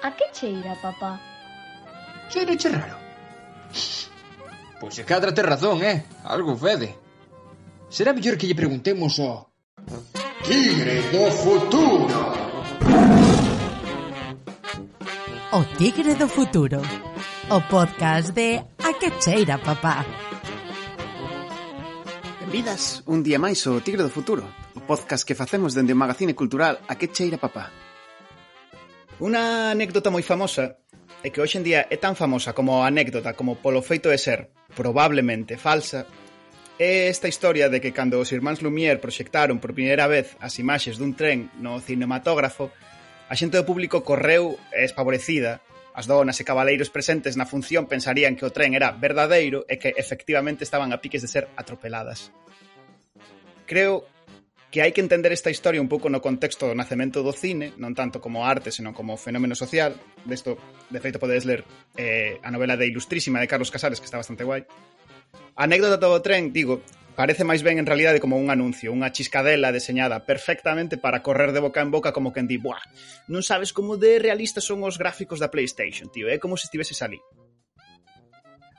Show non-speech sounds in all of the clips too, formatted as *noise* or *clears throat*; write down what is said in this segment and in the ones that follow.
A que cheira, papá? Cheira che raro. Pois se cadra te razón, eh? Algo fede. Será mellor que lle preguntemos ao... Tigre do futuro! O Tigre do futuro. O podcast de A que cheira, papá. Benvidas un día máis ao Tigre do futuro, o podcast que facemos dende o Magazine Cultural A que cheira, papá Unha anécdota moi famosa é que hoxe en día é tan famosa como anécdota como polo feito de ser probablemente falsa é esta historia de que cando os irmáns Lumière proxectaron por primeira vez as imaxes dun tren no cinematógrafo a xente do público correu espavorecida As donas e cabaleiros presentes na función pensarían que o tren era verdadeiro e que efectivamente estaban a piques de ser atropeladas. Creo que hai que entender esta historia un pouco no contexto do nacemento do cine, non tanto como arte, senón como fenómeno social. Desto, de feito, podedes ler eh, a novela de Ilustrísima de Carlos Casares, que está bastante guai. A anécdota do tren, digo, parece máis ben en realidade como un anuncio, unha chiscadela deseñada perfectamente para correr de boca en boca como quen di, buah, non sabes como de realistas son os gráficos da Playstation, tío, é como se estiveses ali.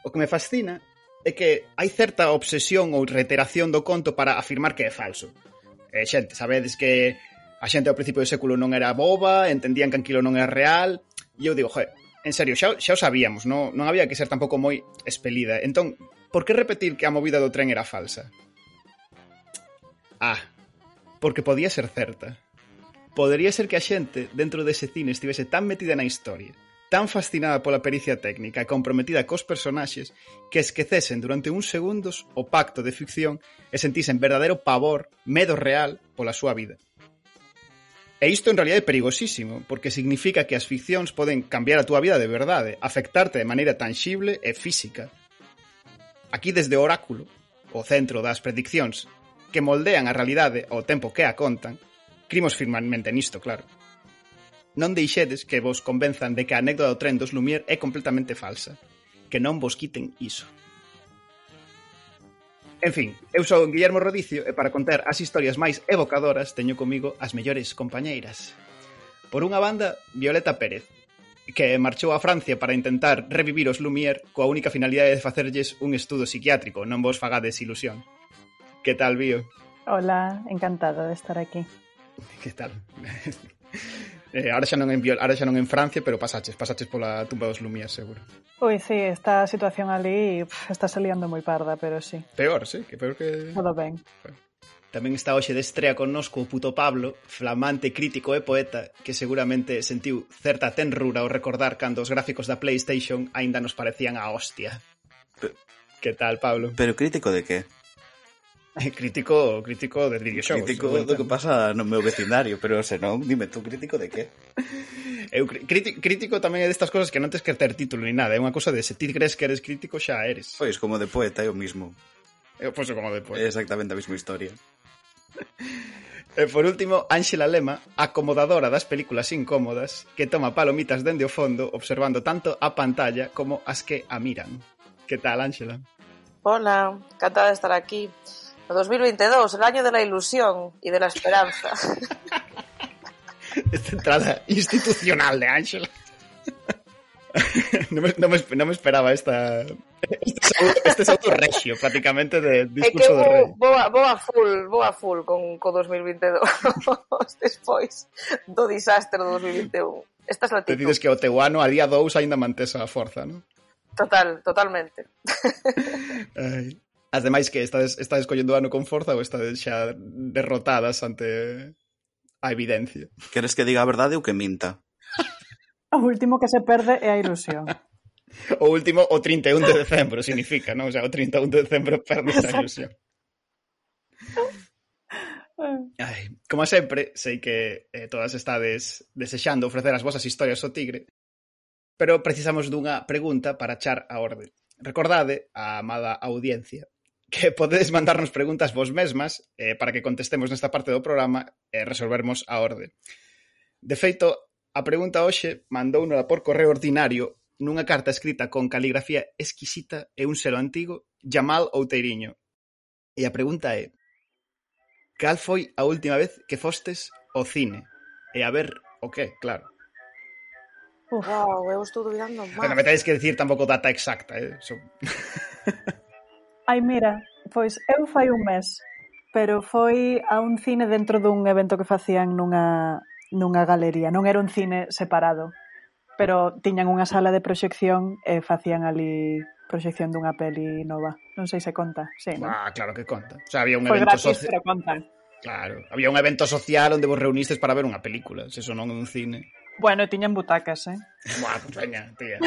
O que me fascina é que hai certa obsesión ou reiteración do conto para afirmar que é falso eh, xente, sabedes que a xente ao principio do século non era boba, entendían que aquilo non era real, e eu digo, joder, en serio, xa, xa o sabíamos, non, non había que ser tampouco moi espelida. Entón, por que repetir que a movida do tren era falsa? Ah, porque podía ser certa. Podería ser que a xente dentro dese cine estivese tan metida na historia tan fascinada pola pericia técnica e comprometida cos personaxes que esquecesen durante uns segundos o pacto de ficción e sentisen verdadeiro pavor, medo real pola súa vida. E isto en realidad é perigosísimo, porque significa que as ficcións poden cambiar a túa vida de verdade, afectarte de maneira tangible e física. Aquí desde o oráculo, o centro das prediccións, que moldean a realidade ao tempo que a contan, crimos firmemente nisto, claro non deixedes que vos convenzan de que a anécdota do tren dos Lumière é completamente falsa. Que non vos quiten iso. En fin, eu son Guillermo Rodicio e para contar as historias máis evocadoras teño comigo as mellores compañeiras. Por unha banda, Violeta Pérez, que marchou a Francia para intentar revivir os Lumière coa única finalidade de facerlles un estudo psiquiátrico, non vos fagades ilusión. Que tal, Bio? Hola, encantada de estar aquí. Que tal? *laughs* Eh, ahora xa non en ahora xa non en Francia, pero pasaches, pasaches pola tumba dos Lumières, seguro. Oi, sí, esta situación ali pff, está saliendo moi parda, pero sí. Peor, sí, que peor que... Todo ben. Tamén está hoxe de estrea connosco o puto Pablo, flamante crítico e poeta, que seguramente sentiu certa tenrura ao recordar cando os gráficos da PlayStation aínda nos parecían a hostia. Pero, que tal, Pablo? Pero crítico de que? *laughs* crítico crítico de videoxogos. Crítico do que pasa no meu vecindario, pero senón, dime tú crítico de que? Eu crítico, crítico tamén é destas cousas que non tens que ter título ni nada, é unha cousa de se ti crees que eres crítico xa eres. Pois como de poeta é o mismo. Eu poso como de poeta. É exactamente a mesma historia. E por último, Ángela Lema, acomodadora das películas incómodas, que toma palomitas dende o fondo observando tanto a pantalla como as que a miran. Que tal, Ángela? Hola, encantada de estar aquí. O 2022, el año de la ilusión y de la esperanza. *laughs* Esta entrada institucional de Ángela. *laughs* No me, no, me, no me, esperaba esta, este salto regio prácticamente de discurso de rei. vou, vou, a, vou a full, vou a full con, con 2022 *laughs* despois do desastre do 2021 Esta es Te dices que o teuano a día 2 aínda mantesa a forza, non? Total, totalmente. Ai. As demais que estades, estades collendo ano con forza ou estades xa derrotadas ante a evidencia? Queres que diga a verdade ou que minta? *laughs* o último que se perde é a ilusión. o último, o 31 de decembro, significa, non? O sea, o 31 de decembro perde a ilusión. Ai, como sempre, sei que eh, todas estades desexando ofrecer as vosas historias ao tigre, pero precisamos dunha pregunta para char a orde. Recordade a amada audiencia que podedes mandarnos preguntas vos mesmas eh, para que contestemos nesta parte do programa e eh, resolvermos a orde. De feito, a pregunta hoxe mandounola por correo ordinario nunha carta escrita con caligrafía exquisita e un selo antigo, Jamal Outeiriño. E a pregunta é Cal foi a última vez que fostes ao cine? E a ver o que, claro. Uf. Wow, eu estou dudando máis. Bueno, me tenéis que decir tampouco data exacta, eh? So... *laughs* Ai, mira, pois eu fai un mes, pero foi a un cine dentro dun evento que facían nunha, nunha galería. Non era un cine separado, pero tiñan unha sala de proxección e facían ali proxección dunha peli nova. Non sei se conta, sí, non? Ah, claro que conta. O sea, había un foi evento gratis, social... pero conta. Claro, había un evento social onde vos reunistes para ver unha película, se eso non é un cine. Bueno, tiñan butacas, eh? Buah, pues veña, tía.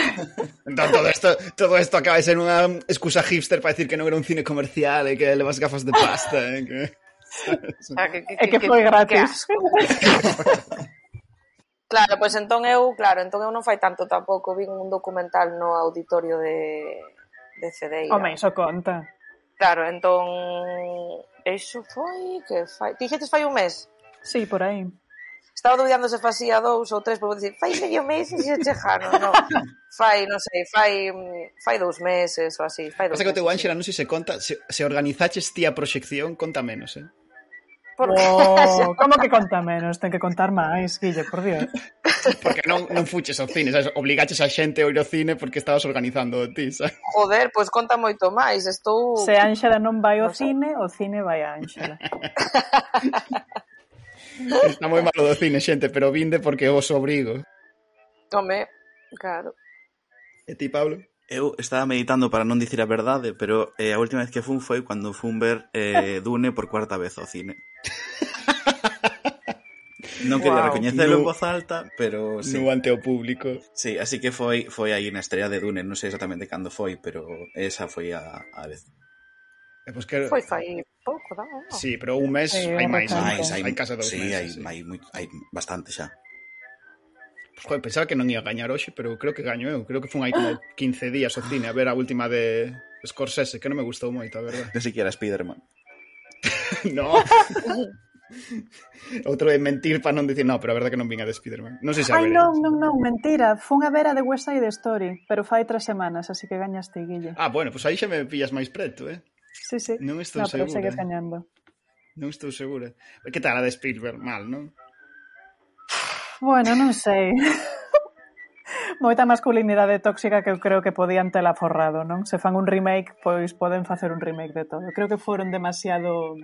Entón, todo isto todo esto acaba de ser unha excusa hipster para decir que non era un cine comercial e eh, que levas gafas de pasta, eh? Que... *laughs* Ah, que, que, que, que, foi gratis. Claro, pois pues entón eu, claro, entón eu non fai tanto tampouco, vin un documental no auditorio de, de Cedeira. Home, iso conta. Claro, entón, eso foi que fai... Dixetes fai un mes? Sí, por aí. Estaba dubidando se facía dous ou tres, porque dicir, fai medio mes e se chejano, no. *laughs* Fai, non sei, fai, fai dous meses ou así. Fai dous Pasa que o teu Ángela, non sei se conta, se, se organizaches ti a proxección, conta menos, eh? Por... Oh, *laughs* como que conta menos? Ten que contar máis, Guille, por Dios. *laughs* Porque non, non fuches ao cine, sabes? obligaches a xente a ir ao cine porque estabas organizando de ti, sabes? Joder, pois pues conta moito máis, estou... Se Ángela non vai ao no cine, o cine vai a Ángela. *laughs* Está moi malo do cine, xente, pero vinde porque vos obrigo. Home, claro. E ti, Pablo? Eu estaba meditando para non dicir a verdade, pero eh, a última vez que fun foi cando fun ver eh, Dune por cuarta vez ao cine. *laughs* Non quería wow. recoñecelo en voz alta, pero sí. No ante o público. Sí, así que foi foi aí na estrella de Dune, non sei exactamente cando foi, pero esa foi a, a vez. Eh, e pois que... Foi fai pouco, non? Sí, pero un mes eh, sí, hai máis, máis hai, hai casa dous sí, meses. Hai, sí, hai, moi, hai bastante xa. Pues, joder, pensaba que non ia gañar hoxe, pero creo que gaño eu. Creo que foi hai como 15 días o cine a ver a última de Scorsese, que non me gustou moito, a verdade. Non siquiera Spiderman. *laughs* no. *laughs* Outro de mentir para non dicir, no, pero a verdade que non vinha de Spiderman. Non sei se a Ai, non, non, non, mentira. Fun a ver a de West Side Story, pero fai tres semanas, así que gañaste, Guille. Ah, bueno, pois pues aí xa me pillas máis preto, eh? Sí, sí. Non estou no, segura. Pero gañando. Non estou segura. Que tal a de Spielberg? Mal, non? Bueno, non sei. *laughs* Moita masculinidade tóxica que eu creo que podían tela forrado, non? Se fan un remake, pois poden facer un remake de todo. Creo que foron demasiado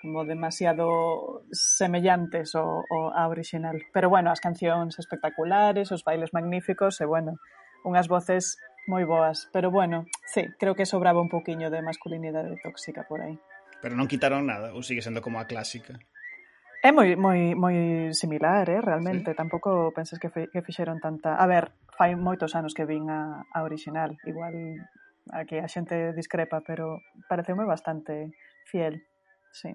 como demasiado semellantes ao, ao original. Pero bueno, as cancións espectaculares, os bailes magníficos e bueno, unhas voces moi boas, pero bueno, sí, creo que sobraba un poquiño de masculinidade tóxica por aí. Pero non quitaron nada, ou sigue sendo como a clásica? É moi moi moi similar, eh, realmente, sí. tampouco pensas que fe, que fixeron tanta. A ver, fai moitos anos que vin a, a original, igual aquí a xente discrepa, pero pareceume bastante fiel. Sí.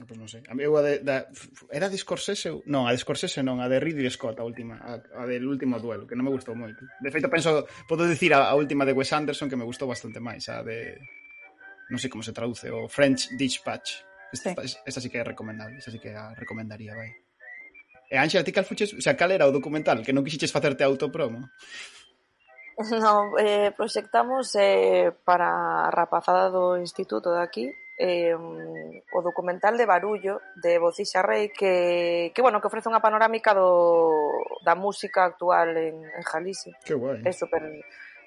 Ah, pois non sei. A eu a de, da, era de Scorsese? Non, a de Scorsese non, a de Ridley Scott, a última, a, a del último duelo, que non me gustou moito. De feito, penso, podo dicir a, a última de Wes Anderson que me gustou bastante máis, a de non sei como se traduce, o French Dispatch. Esta, sí. esta sí que é recomendable, esta sí que a recomendaría, vai. E Ángela, ti cal fuches, o sea, cal era o documental que non quixiches facerte autopromo? *laughs* No, eh, proxectamos eh, para a rapazada do instituto de aquí, eh, o documental de Barullo de Bocixa Rey que, que bueno, que ofrece unha panorámica do, da música actual en, en Jalisco. Que guai. É super,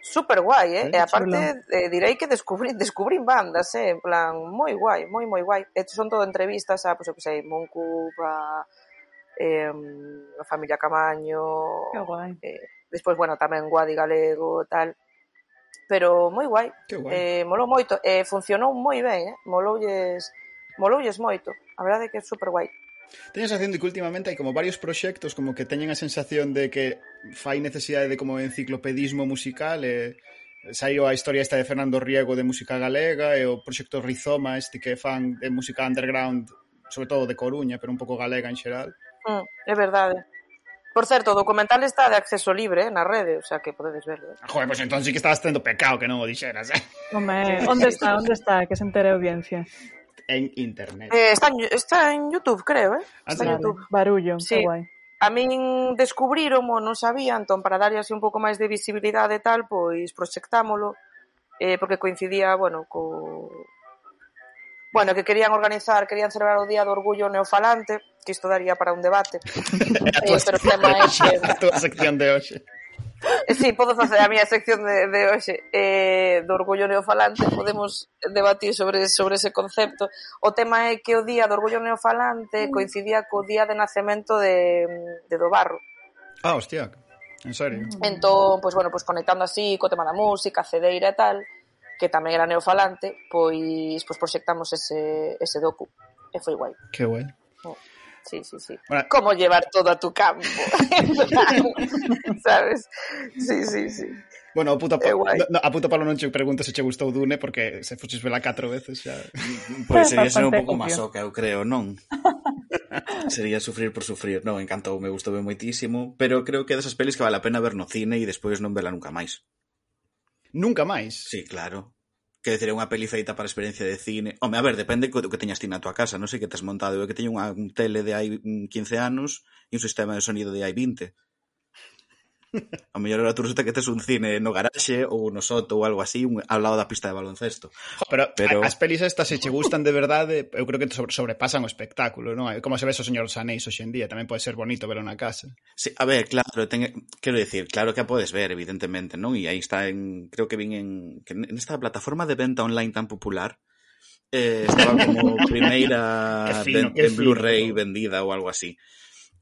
super guai, eh? eh e aparte eh, direi que descubrí, *laughs* descubrín bandas, eh? en plan, moi guai, moi moi guai. Estos son todo entrevistas a, pois, pues, que sei, Moncu, a, eh, a familia Camaño, que guai. Eh, despois, bueno, tamén Guadi Galego, tal pero moi guai. guai. Eh, molou moito, eh, funcionou moi ben, eh? Moloulles, moloulles moito. A verdade é que é super guai. Teño a sensación de que últimamente hai como varios proxectos como que teñen a sensación de que fai necesidade de como enciclopedismo musical e eh, saiu a historia esta de Fernando Riego de música galega e o proxecto Rizoma este que fan de música underground sobre todo de Coruña, pero un pouco galega en xeral. Mm, é verdade. Por certo, o documental está de acceso libre eh, na rede, o sea que podedes verlo. Eh? Joder, pois pues entón sí que estabas tendo pecado que non o dixeras, eh? Home, onde está, onde está, que se entere a audiencia. En internet. Eh, está, en, está en YouTube, creo, eh? Ah, está sí. en YouTube. Barullo, sí. guai. A min descubriron, non sabía, entón para darlle así un pouco máis de visibilidade e tal, pois proxectámolo, eh, porque coincidía, bueno, co, bueno, que querían organizar, querían celebrar o Día do Orgullo Neofalante, que isto daría para un debate. *laughs* eh, pero o tema é *laughs* que... A túa sección de hoxe. Sí, podo facer a miña sección de, de hoxe. Eh, do orgullo neofalante podemos debatir sobre, sobre ese concepto. O tema é que o día do orgullo neofalante mm. coincidía co día de nacemento de, de do barro. Ah, hostia, en serio. Mm. Entón, pois, pues, bueno, pois, pues, conectando así co tema da música, cedeira e tal que tamén era neofalante, pois, pois proxectamos ese, ese docu. E foi guai. Que guai. Oh, sí, sí, sí. Bueno, Como llevar todo a tu campo. *laughs* ¿Sabes? Sí, sí, sí. Bueno, a puto, palo, no, a puto palo non che pregunto se che gustou Dune porque se fuches vela catro veces xa. *laughs* Pois sería ser un pouco masoca, eu creo, non? *laughs* sería sufrir por sufrir. Non, encantou, me gustou moitísimo, pero creo que é desas pelis que vale a pena ver no cine e despois non vela nunca máis nunca máis. Sí, claro. Que decir, é unha peli feita para experiencia de cine. Home, a ver, depende do que teñas ti na tua casa, non sei que tes montado. Eu que teño unha un tele de hai 15 anos e un sistema de sonido de hai 20. A mellor era tú resulta que tes un cine no garaxe ou no soto ou algo así, un, ao lado da pista de baloncesto. Pero, pero... as pelis estas se che gustan de verdade, eu creo que sobre, sobrepasan o espectáculo, non? Como se ve o señor Sanéis hoxe en día, tamén pode ser bonito verlo na casa. Sí, a ver, claro, ten, quero dicir, claro que a podes ver, evidentemente, non? E aí está en, creo que vin en, que en esta plataforma de venta online tan popular, eh, estaba como *laughs* primeira fino, en Blu-ray vendida ou algo así.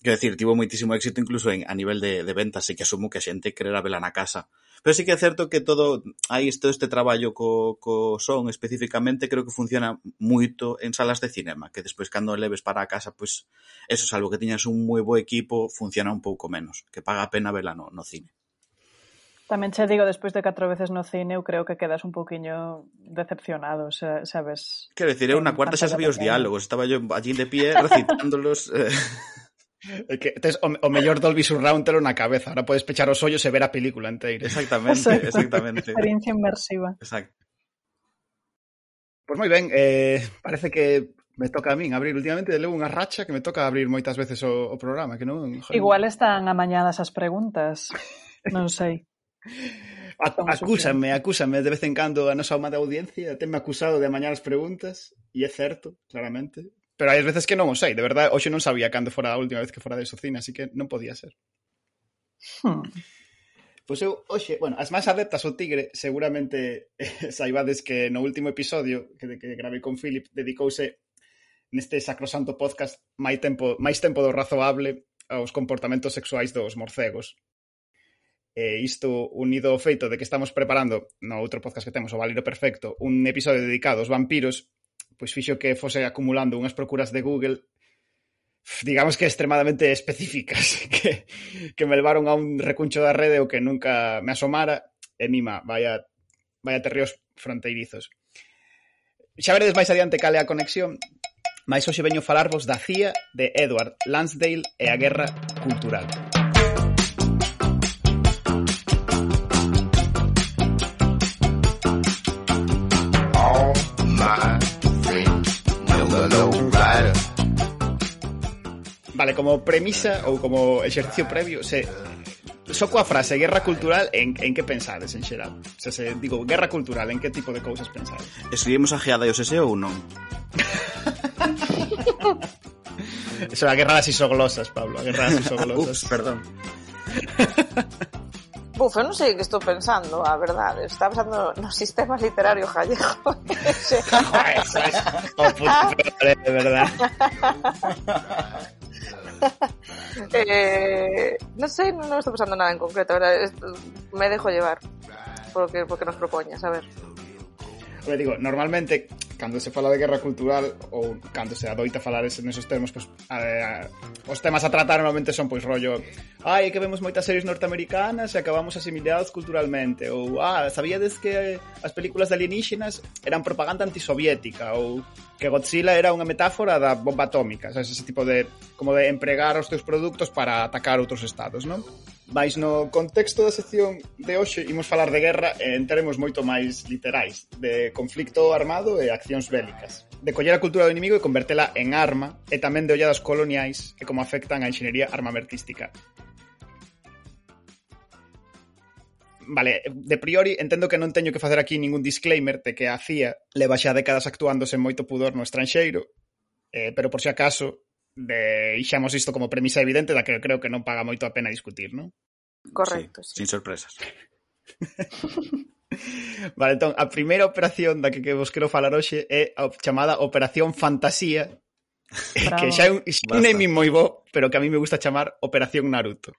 Quero dicir, tivo moitísimo éxito incluso en a nivel de, de ventas, e que asumo que a xente quererá vela na casa. Pero sí que é certo que todo aí todo este traballo co, co son especificamente creo que funciona moito en salas de cinema, que despois cando leves para a casa, pois eso, salvo que tiñas un moi bo equipo, funciona un pouco menos, que paga a pena vela no, no cine. Tamén che digo, despois de catro veces no cine, eu creo que quedas un poquiño decepcionado, xa, sabes? Quero dicir, eu na cuarta xa sabía os diálogos, estaba yo allí de pie *laughs* recitándolos... Eh... É que tes o, o mellor Dolby Surround telo na cabeza. Ahora podes pechar os ollos e ver a película inteira. Exactamente, Exacto. exactamente. Experiencia inmersiva. Exacto. Pois moi ben, eh, parece que me toca a min abrir. Últimamente levo unha racha que me toca abrir moitas veces o, o programa. que non joder. Igual están amañadas as preguntas. Non sei. acúsame, acúsame de vez en cando a nosa de audiencia, tenme acusado de amañar as preguntas, e é certo, claramente, Pero hai veces que non o sei, de verdade, hoxe non sabía cando fora a última vez que fora de socina, así que non podía ser. Hmm. Pois eu hoxe, bueno, as máis adeptas ao Tigre seguramente eh, saibades que no último episodio que, que gravei con Philip dedicouse neste sacrosanto podcast máis tempo, máis tempo do razoable aos comportamentos sexuais dos morcegos. E isto unido ao feito de que estamos preparando no outro podcast que temos, o Valiro Perfecto, un episodio dedicado aos vampiros pois fixo que fose acumulando unhas procuras de Google digamos que extremadamente específicas *laughs* que, que me levaron a un recuncho da rede o que nunca me asomara e mima, vaya, vaya terreos fronteirizos. Xa veredes máis adiante cale a conexión, mais hoxe veño falarvos da CIA de Edward Lansdale e a Guerra Cultural. Vale, como premisa ou como exercicio previo, se só coa frase guerra cultural en, en que pensades en xeral? Se, se digo guerra cultural, en que tipo de cousas pensades? Escribimos a geada e o sese ou non? Eso a guerra das isoglosas, Pablo, a guerra das Ups, *laughs* isoglosas. perdón. *laughs* Buf, eu non sei o que estou pensando, a verdade. Estaba pensando no sistema literario gallego. Ese. *laughs* Eso es. Oh, puta, de verdad. *laughs* eh, non sei, non, non estou pensando nada en concreto. Me dejo llevar por lo nos propoñas, a ver. Pero digo, normalmente, cando se fala de guerra cultural ou cando se adoita falar ese nesos termos pois, a, a, os temas a tratar normalmente son pois rollo ai, que vemos moitas series norteamericanas e acabamos asimilados culturalmente ou ah, sabíades que as películas de alienígenas eran propaganda antisoviética ou que Godzilla era unha metáfora da bomba atómica sabes, ese tipo de como de empregar os teus produtos para atacar outros estados, non? Mais no contexto da sección de hoxe imos falar de guerra e entraremos moito máis literais, de conflicto armado e accións bélicas, de coller a cultura do inimigo e convertela en arma e tamén de olladas coloniais e como afectan a enxeñería armamentística. Vale, de priori entendo que non teño que facer aquí ningún disclaimer de que a CIA leva xa décadas actuándose moito pudor no estranxeiro, eh, pero por si acaso de deixamos isto como premisa evidente da que creo que non paga moito a pena discutir, non? Correcto, sí, sí. Sin sorpresas. *laughs* vale, entón, a primeira operación da que, que vos quero falar hoxe é a chamada Operación Fantasía, *laughs* Bravo. que xa é un, xa un naming moi bo, pero que a mí me gusta chamar Operación Naruto.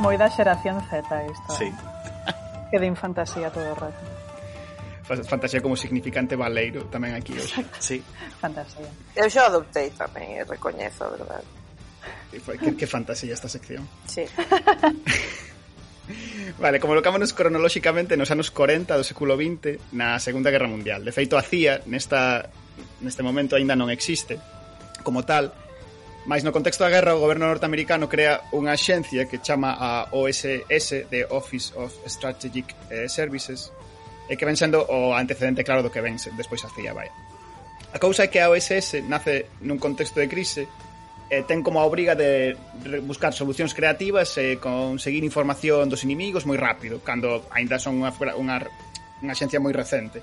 Moi da xeración Z isto. Eh. Sí que din fantasía todo o rato. Fantasía como significante valeiro tamén aquí hoxe. Sí. Fantasía. Eu xa adoptei tamén e recoñezo, a verdade. Que, que fantasía esta sección. Sí. *laughs* Vale, como colocámonos cronolóxicamente nos anos 40 do século XX na Segunda Guerra Mundial. De feito, a CIA nesta, neste momento aínda non existe como tal, Mais no contexto da guerra, o goberno norteamericano crea unha axencia que chama a OSS, de Office of Strategic eh, Services, e que ven sendo o antecedente claro do que ven despois a CIA, vai. A cousa é que a OSS nace nun contexto de crise e ten como a obriga de buscar solucións creativas e conseguir información dos inimigos moi rápido, cando aínda son unha, unha, unha xencia moi recente.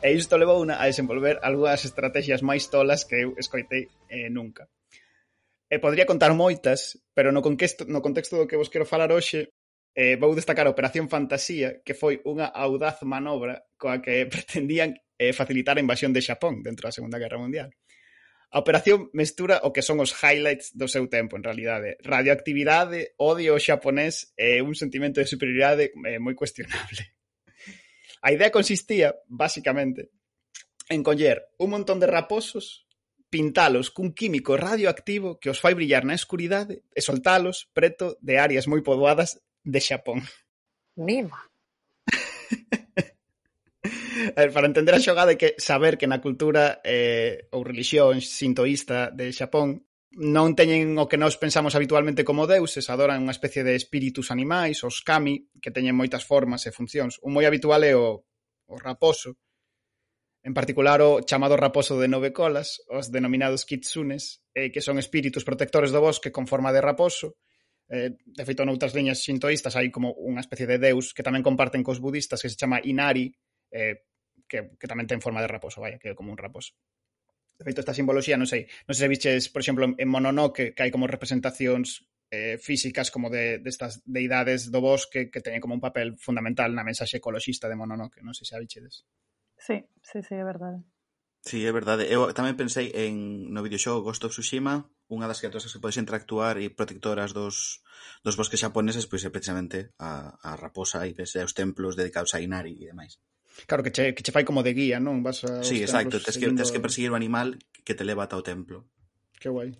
E isto levou a desenvolver algunhas estrategias máis tolas que eu escoitei eh, nunca. E podría contar moitas, pero no, contexto, no contexto do que vos quero falar hoxe, eh, vou destacar a Operación Fantasía, que foi unha audaz manobra coa que *laughs* pretendían eh, facilitar a invasión de Xapón dentro da Segunda Guerra Mundial. A operación mestura o que son os highlights do seu tempo, en realidade. Radioactividade, odio xaponés e un sentimento de superioridade eh, moi cuestionable. A idea consistía, basicamente, en coller un montón de raposos pintalos cun químico radioactivo que os fai brillar na escuridade e soltalos preto de áreas moi poboadas de Xapón. Mima. *laughs* a ver, para entender a xogada hai que saber que na cultura eh, ou religión sintoísta de Xapón non teñen o que nós pensamos habitualmente como deuses, adoran unha especie de espíritus animais, os kami, que teñen moitas formas e funcións. Un moi habitual é o, o raposo, en particular o chamado raposo de nove colas, os denominados kitsunes, eh, que son espíritus protectores do bosque con forma de raposo. Eh, de feito, noutras liñas xintoístas hai como unha especie de deus que tamén comparten cos budistas que se chama Inari, eh, que, que tamén ten forma de raposo, vaya, que é como un raposo. De feito, esta simboloxía, non sei, non sei se viches, por exemplo, en Mononoke, que hai como representacións eh, físicas como de, destas de deidades do bosque que teñen como un papel fundamental na mensaxe ecoloxista de Mononoke, non sei se a vichedes. Sí, sí, sí, é verdade. Sí, é verdade. Eu tamén pensei en no videoxogo Ghost of Tsushima, unha das criaturas que podes interactuar e protectoras dos, dos bosques xaponeses, pois é precisamente a, a raposa e pese aos templos dedicados a Inari e demais. Claro, que che, que che fai como de guía, non? Vas a sí, exacto. Tens que, tens que perseguir o animal que te leva ata o templo. Que guai.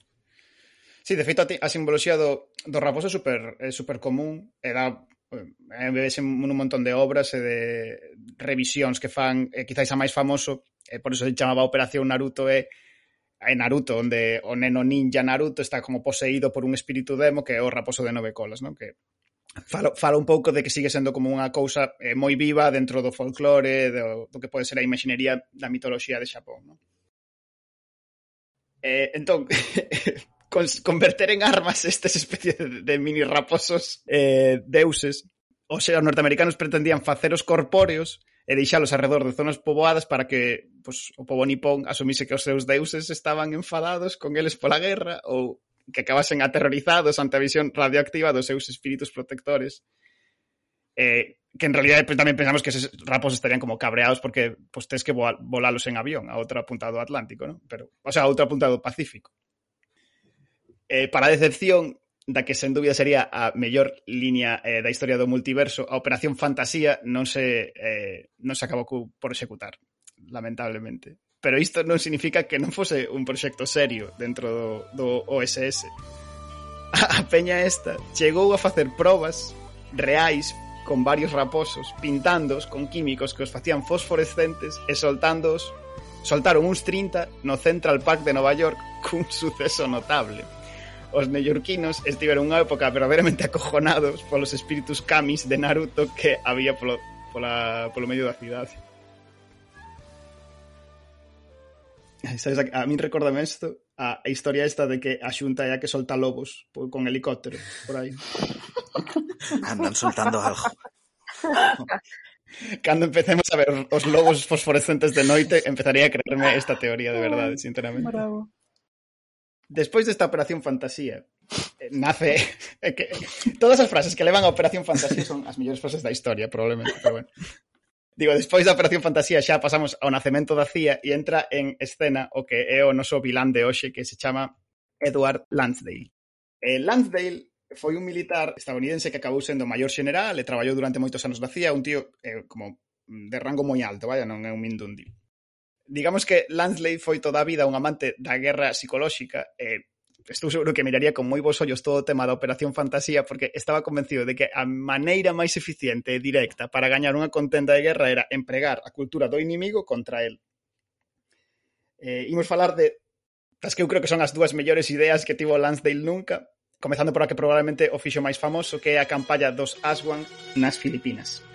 Sí, de feito, a, ti, a simboloxía do, do raposo é super, é super común e dá Eh, vesen un montón de obras e de revisións que fan, eh, e quizáis a máis famoso, e por eso se chamaba Operación Naruto, é en Naruto, onde o neno ninja Naruto está como poseído por un espírito demo que é o raposo de nove colas, non? Que falo, falo un pouco de que sigue sendo como unha cousa eh, moi viva dentro do folclore, do, do que pode ser a imaxinería da mitoloxía de Xapón, non? Eh, entón, *laughs* converter en armas estas especies de mini raposos eh, deuses. O sea, os norteamericanos pretendían faceros corpóreos e deixalos alrededor de zonas poboadas para que pues, o pobo nipón asumise que os seus deuses estaban enfadados con eles pola guerra ou que acabasen aterrorizados ante a visión radioactiva dos seus espíritus protectores. Eh, que en realidad pues, tamén pensamos que eses rapos estarían como cabreados porque pues, tens que volalos en avión a outra punta do Atlántico, ¿no? Pero, o sea, a outra punta do Pacífico eh, para a decepción da que sen dúbida sería a mellor liña eh, da historia do multiverso, a Operación Fantasía non se, eh, non se acabou por executar, lamentablemente. Pero isto non significa que non fose un proxecto serio dentro do, do OSS. A peña esta chegou a facer probas reais con varios raposos, pintándoos con químicos que os facían fosforescentes e soltándoos soltaron uns 30 no Central Park de Nova York cun suceso notable os neoyorquinos estiveron unha época verdadeiramente acojonados polos espíritus kamis de Naruto que había polo, pola, polo medio da cidade. Sabes, a, a min recordame isto a, a historia esta de que a xunta é a que solta lobos por, con helicóptero por aí. *laughs* Andan soltando algo. *laughs* Cando empecemos a ver os lobos fosforescentes de noite, empezaría a creerme esta teoría de verdade, sinceramente. Bravo. Despois desta Operación Fantasía, eh, nace *laughs* eh, que, todas as frases que levan a Operación Fantasía son as mellores frases da historia, probablemente, pero bueno. Digo, despois da Operación Fantasía xa pasamos ao nacemento da CIA e entra en escena o que é o noso vilán de hoxe que se chama Edward Lansdale. Eh, Lansdale foi un militar estadounidense que acabou sendo maior xeneral e traballou durante moitos anos na CIA, un tío eh, como de rango moi alto, vaya, non é un mindundi digamos que Lansley foi toda a vida un amante da guerra psicolóxica e estou seguro que miraría con moi bons ollos todo o tema da Operación Fantasía porque estaba convencido de que a maneira máis eficiente e directa para gañar unha contenda de guerra era empregar a cultura do inimigo contra el. Eh, imos falar de das que eu creo que son as dúas mellores ideas que tivo Lansdale nunca, comezando por a que probablemente o fixo máis famoso, que é a campaña dos Aswan nas Filipinas.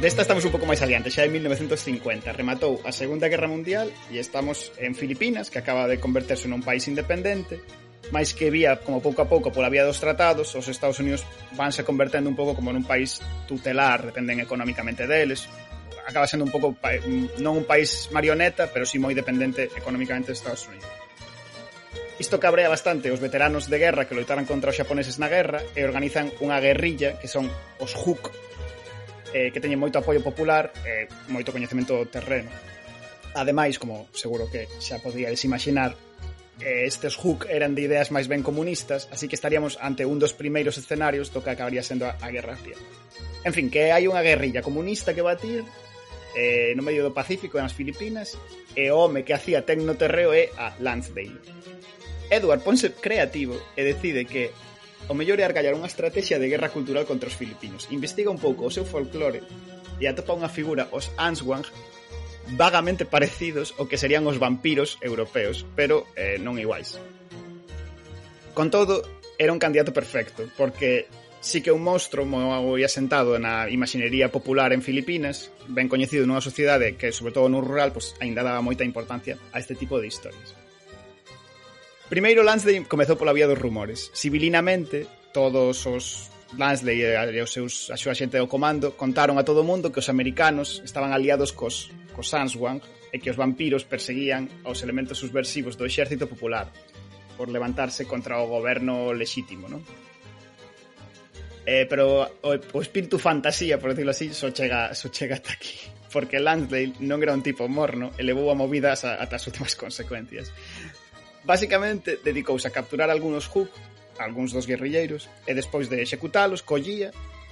Desta estamos un pouco máis adiante, xa en 1950 rematou a Segunda Guerra Mundial e estamos en Filipinas, que acaba de converterse nun país independente, máis que vía como pouco a pouco pola vía dos tratados, os Estados Unidos vanse convertendo un pouco como nun país tutelar, dependen económicamente deles, acaba sendo un pouco non un país marioneta, pero si sí moi dependente económicamente dos Estados Unidos. Isto cabrea bastante os veteranos de guerra que loitaran contra os xaponeses na guerra e organizan unha guerrilla que son os HUK, eh, que teñen moito apoio popular e moito coñecemento do terreno. Ademais, como seguro que xa podíades imaginar, eh, estes hook eran de ideas máis ben comunistas, así que estaríamos ante un dos primeiros escenarios do que acabaría sendo a, a Guerra Fría. En fin, que hai unha guerrilla comunista que batir eh, no medio do Pacífico e nas Filipinas e o home que hacía tecno terreo é a Lansdale. Edward ponse creativo e decide que O mellor é argallar unha estrategia de guerra cultural contra os filipinos. Investiga un pouco o seu folclore e atopa unha figura, os Answang, vagamente parecidos ao que serían os vampiros europeos, pero eh, non iguais. Con todo, era un candidato perfecto, porque sí que un monstro moi asentado na imaxinería popular en Filipinas, ben coñecido nunha sociedade que, sobre todo no rural, pues, ainda daba moita importancia a este tipo de historias. Primeiro Lansdale comezou pola vía dos rumores. Civilinamente, todos os Lansley e os seus, a súa xente do comando contaron a todo o mundo que os americanos estaban aliados cos, cos Sanswang e que os vampiros perseguían aos elementos subversivos do exército popular por levantarse contra o goberno lexítimo, non? Eh, pero o, o espírito fantasía, por decirlo así, só chega, só chega ata aquí. Porque Lansdale non era un tipo morno e levou a movidas ata as últimas *laughs* consecuencias. Basicamente, dedicouse a capturar algúns Hook, algúns dos guerrilleiros, e despois de executalos, collía,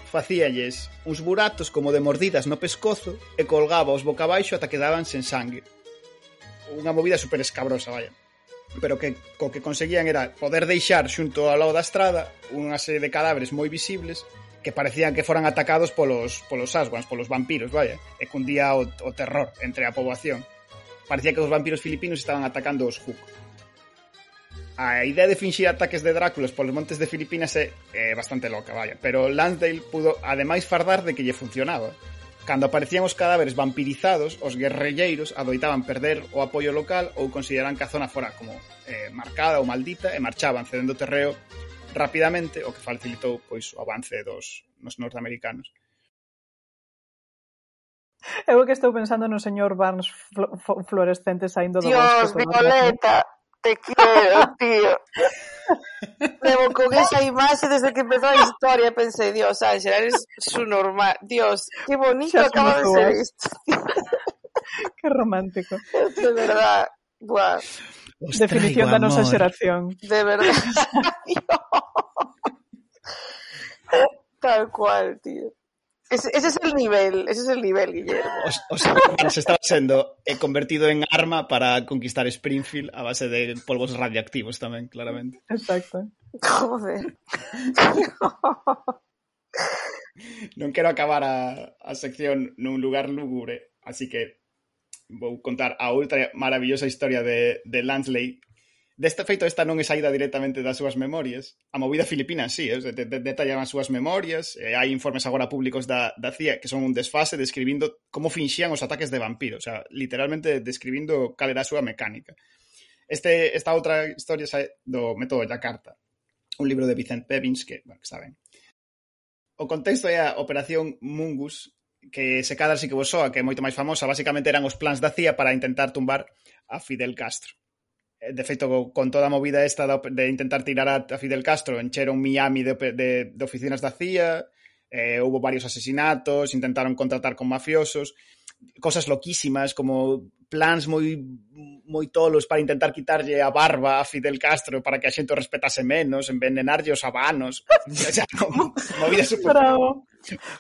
facíalles uns buratos como de mordidas no pescozo e colgaba os boca abaixo ata quedaban sen sangue. Unha movida super escabrosa, vaya pero que co que conseguían era poder deixar xunto ao lado da estrada unha serie de cadáveres moi visibles que parecían que foran atacados polos polos asguans, polos vampiros, vaya, e cundía o, o terror entre a poboación. Parecía que os vampiros filipinos estaban atacando os Hook a idea de finxir ataques de Dráculas polos montes de Filipinas é, é bastante loca, vaya, pero Lansdale pudo ademais fardar de que lle funcionaba. Cando aparecían os cadáveres vampirizados, os guerrilleiros adoitaban perder o apoio local ou consideran que a zona fora como eh, marcada ou maldita e marchaban cedendo terreo rapidamente, o que facilitou pois o avance dos nos norteamericanos. Eu que estou pensando no señor Barnes fl fl fluorescente saindo do Dios, bosque. Dios, Violeta! Te quiero, tío. Levo con esa imaxe desde que empezó a historia pensei, Dios, Ángela, eres su normal. Dios, qué bonito acaba de ser isto. *laughs* Que romántico. De verdad. Buah, Os Definición nosa amor. xeración. de verdad. *laughs* Tal cual, tío. Ese, ese es el nivel, ese es el nivel, Guillermo. O sea, se estaba sendo é convertido en arma para conquistar Springfield a base de polvos radioactivos tamén, claramente. Exacto. Joder. non quero acabar a, a sección nun lugar lúgubre, así que vou contar a outra maravillosa historia de, de Lansley Deste feito, esta non é saída directamente das súas memorias. A movida filipina, sí, eh? de, de, detallan as súas memorias. Eh, hai informes agora públicos da, da CIA que son un desfase describindo como finxían os ataques de vampiros. O sea, literalmente describindo cal era a súa mecánica. Este, esta outra historia sae do método Yakarta, un libro de Vicent Pevins que, bueno, que está ben. O contexto é a Operación Mungus, que se cadra si que vos soa, que é moito máis famosa, basicamente eran os plans da CIA para intentar tumbar a Fidel Castro de feito, con toda a movida esta de intentar tirar a Fidel Castro, encheron Miami de, de, de oficinas da CIA, eh, hubo varios asesinatos, intentaron contratar con mafiosos, cosas loquísimas como plans moi moi tolos para intentar quitarlle a barba a Fidel Castro para que a xente o respetase menos, envenenarlle os habanos. *laughs* o sea, como, movida super... Bravo.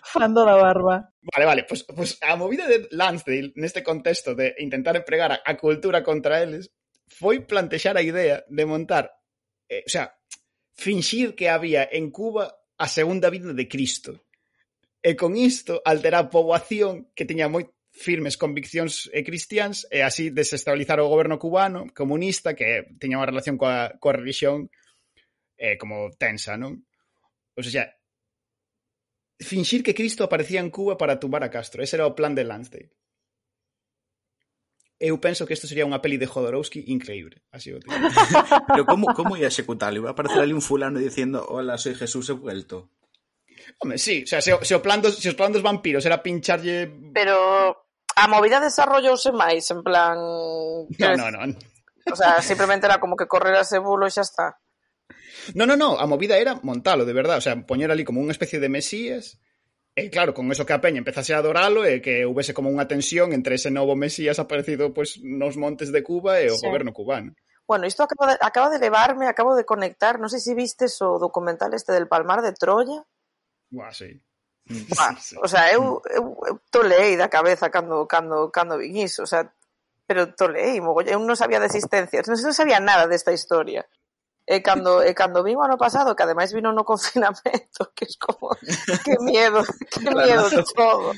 Fando da barba. Vale, vale, pues, pues, a movida de Lansdale neste contexto de intentar empregar a, a cultura contra eles foi plantexar a idea de montar, eh, o sea, finxir que había en Cuba a segunda vida de Cristo. E con isto alterar a poboación que tiña moi firmes conviccións eh, e cristians e así desestabilizar o goberno cubano comunista que tiña unha relación coa, coa religión eh, como tensa, non? O sea, finxir que Cristo aparecía en Cuba para tumbar a Castro. Ese era o plan de Lansdale eu penso que isto sería unha peli de Jodorowsky increíble. Así o *laughs* Pero como, como ia executarlo? Iba a aparecer ali un fulano diciendo Hola, soy Jesús, he vuelto. Home, sí, o sea, se, se, o plan dos, se os plan dos vampiros era pincharlle... Pero a movida desarrollouse máis, en plan... No, no, no. O sea, simplemente era como que correr a ese bulo e xa está. No, no, no, a movida era montalo, de verdad, o sea, poñer ali como unha especie de mesías E claro, con eso que a peña empezase a adoralo e que houvese como unha tensión entre ese novo Mesías aparecido pois nos montes de Cuba e o sí. goberno cubano. Bueno, isto acaba de, acaba de levarme, acabo de conectar, non sei se vistes o documental este del Palmar de Troya. Buah, sí. Buah, *laughs* sí, o sea, eu, eu, eu tolei da cabeza cando, cando, cando vin iso, o sea, pero tolei, mogolle, eu non sabía de existencias, non, non sabía nada desta historia. E cando, e cando vin o ano pasado, que ademais vino no confinamento, *laughs* que es como, que miedo, *laughs* que miedo todo.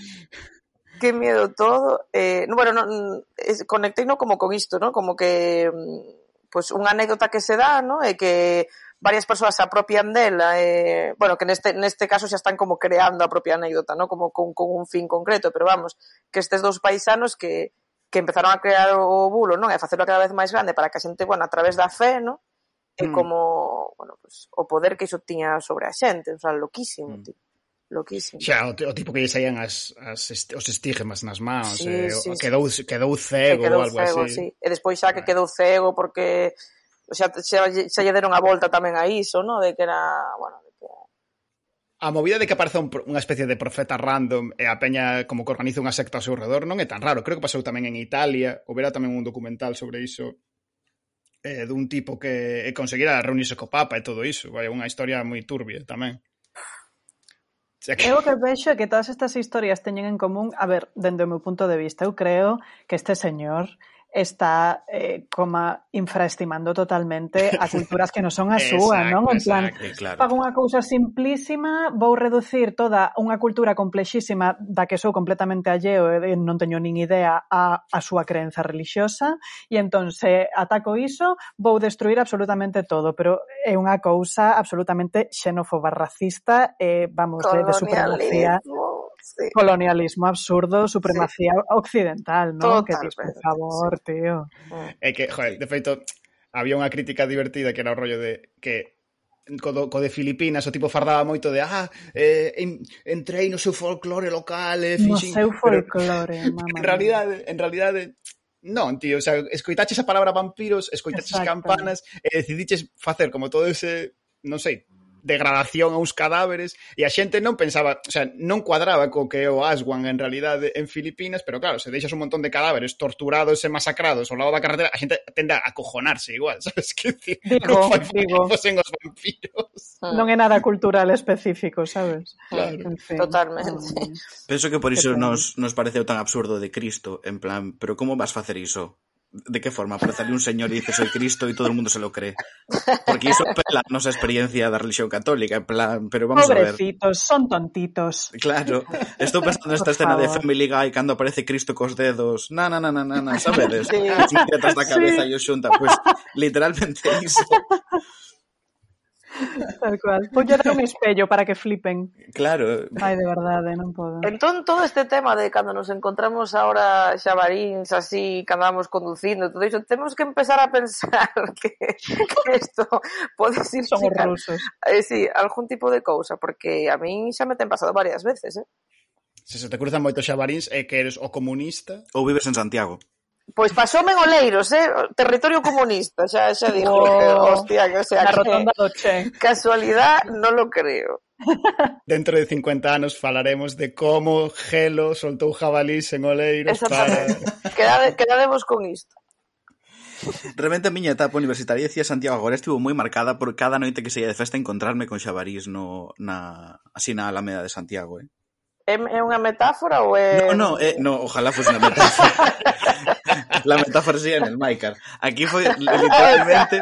Que miedo todo. Eh, no, bueno, no, conectei no como con isto, ¿no? como que mm, pues, unha anécdota que se dá, ¿no? é que varias persoas se apropian dela, eh, bueno, que neste, neste caso xa están como creando a propia anécdota, ¿no? como con, con un fin concreto, pero vamos, que estes dous paisanos que, que empezaron a crear o bulo, non? E facelo cada vez máis grande para que a xente, bueno, a través da fe, non? e mm. como, bueno, pues, o poder que iso tiña sobre a xente, o sea, loquísimo, mm. tío. Loquísimo. Xa, o, o tipo que lle saían as, as est os estígemas nas mans, sí, eh, sí, quedou, sí. quedou cego quedou ou algo cego, así. Sí. E despois xa que quedou cego porque o sea, xa, xa lle deron a volta tamén a iso, no? De que era, bueno, de que a movida de que aparece un, unha especie de profeta random e a peña como que organiza unha secta ao seu redor non é tan raro. Creo que pasou tamén en Italia, houbera tamén un documental sobre iso eh, dun tipo que conseguira reunirse co Papa e todo iso. Vai, unha historia moi turbia tamén. Xa que... Eu que vexo é que todas estas historias teñen en común, a ver, dende o meu punto de vista, eu creo que este señor está eh, como infraestimando totalmente a *laughs* culturas que non son a súa, non? En plan, exacto, claro. pago unha cousa simplísima, vou reducir toda unha cultura complexísima da que sou completamente alleo e non teño nin idea a, a súa creenza religiosa e entón se ataco iso, vou destruir absolutamente todo, pero é unha cousa absolutamente xenófoba, racista e, eh, vamos, de, de supremacía Sí. Colonialismo absurdo, supremacía sí. occidental, ¿no? Que dices, por favor, sí. tío. Mm. É que, joder, de feito, había unha crítica divertida que era o rollo de que co, do, co de Filipinas, o tipo fardaba moito de ah, eh, en, entrei no seu folclore local, eh, fixin... No seu folclore, *laughs* pero, mamá. En realidade, en realidade, non, tío, o sea, escoitaches a palabra vampiros, escoitaches Exacto. campanas, e decidiches facer como todo ese, non sei, degradación a uns cadáveres e a xente non pensaba, o sea, non cuadraba co que é o Aswan en realidade en Filipinas, pero claro, se deixas un montón de cadáveres torturados e masacrados ao lado da carretera, a xente tende a acojonarse igual, *laughs* sabes que decir? Digo, non digo. *laughs* en os vampiros. Ah. Non é nada cultural específico, sabes? Claro. En fin. Totalmente. Mm. Penso que por iso nos, nos pareceu tan absurdo de Cristo, en plan, pero como vas facer iso? ¿De qué forma? Aparece un señor y dice soy Cristo y todo el mundo se lo cree. Porque eso pela a nuestra experiencia de religión católica. En plan, pero vamos Pobrecitos, a ver. Pobrecitos, son tontitos. Claro. Estoy pensando en esta Por escena favor. de Family Guy cuando aparece Cristo con los dedos. Na, na, na, na, na, na ¿sabes? Sí. la cabeza sí. y os junta. Pues literalmente eso. Tal cual. Poñe dar un espello para que flipen. Claro. Ai, de verdade, eh, non podo. Entón, todo este tema de cando nos encontramos ahora xabaríns, así, cando vamos conducindo, todo iso, temos que empezar a pensar que, *laughs* que esto pode ser... Son rusos. Eh, sí, algún tipo de cousa, porque a min xa me ten pasado varias veces, eh? Se se te cruzan moitos xabaríns é que eres o comunista... Ou vives en Santiago. Pois pasoume en Oleiros, eh? territorio comunista, xa xa dixo, oh, que, *laughs* hostia, que o sea, na rotonda do Che. *laughs* Casualidad, non lo creo. *laughs* Dentro de 50 anos falaremos de como Gelo soltou jabalís en Oleiros para... Quedade, quedademos con isto. Realmente a miña etapa universitaria decía Santiago agora estivo moi marcada por cada noite que saía de festa encontrarme con xabarís no, na, así na Alameda de Santiago, eh? É, é unha metáfora ou é... No, no, é, no ojalá fose unha metáfora la metáfora sería en el Maicar. Aquí foi literalmente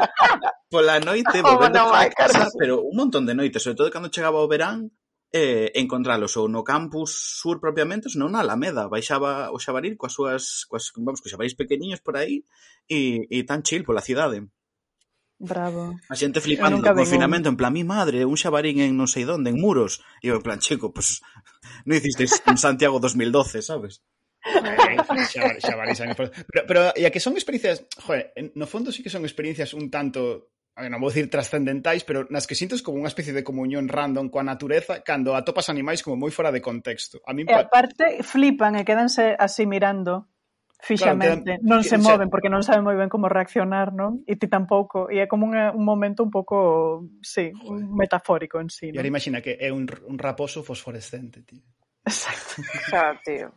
pola noite *laughs* volvendo oh, no, a casa, pero un montón de noites, sobre todo cando chegaba eh, o verán, eh, encontralos ou no campus sur propiamente, senón na Alameda, baixaba o xabaril coas súas, coas, vamos, coas xabarís pequeniños por aí e, e tan chill pola cidade. Bravo. A xente flipando no confinamento, un... en plan, mi madre, un xabarín en non sei donde, en muros. E eu en plan, chico, pues, *laughs* non hicisteis en Santiago 2012, sabes? xa, xa valexan. Pero, pero e a que son experiencias, joder, no fondo sí que son experiencias un tanto a ver, non vou dicir trascendentais, pero nas que sintes como unha especie de comunión random coa natureza cando atopas animais como moi fora de contexto. A min e aparte flipan e quedanse así mirando fixamente, claro, quedan, non se moven porque non saben moi ben como reaccionar, non? E ti tampouco, e é como un, un momento un pouco, sí, un metafórico en sí. Non? E ahora imagina que é un, un raposo fosforescente, tío. Exacto. Xa, tío.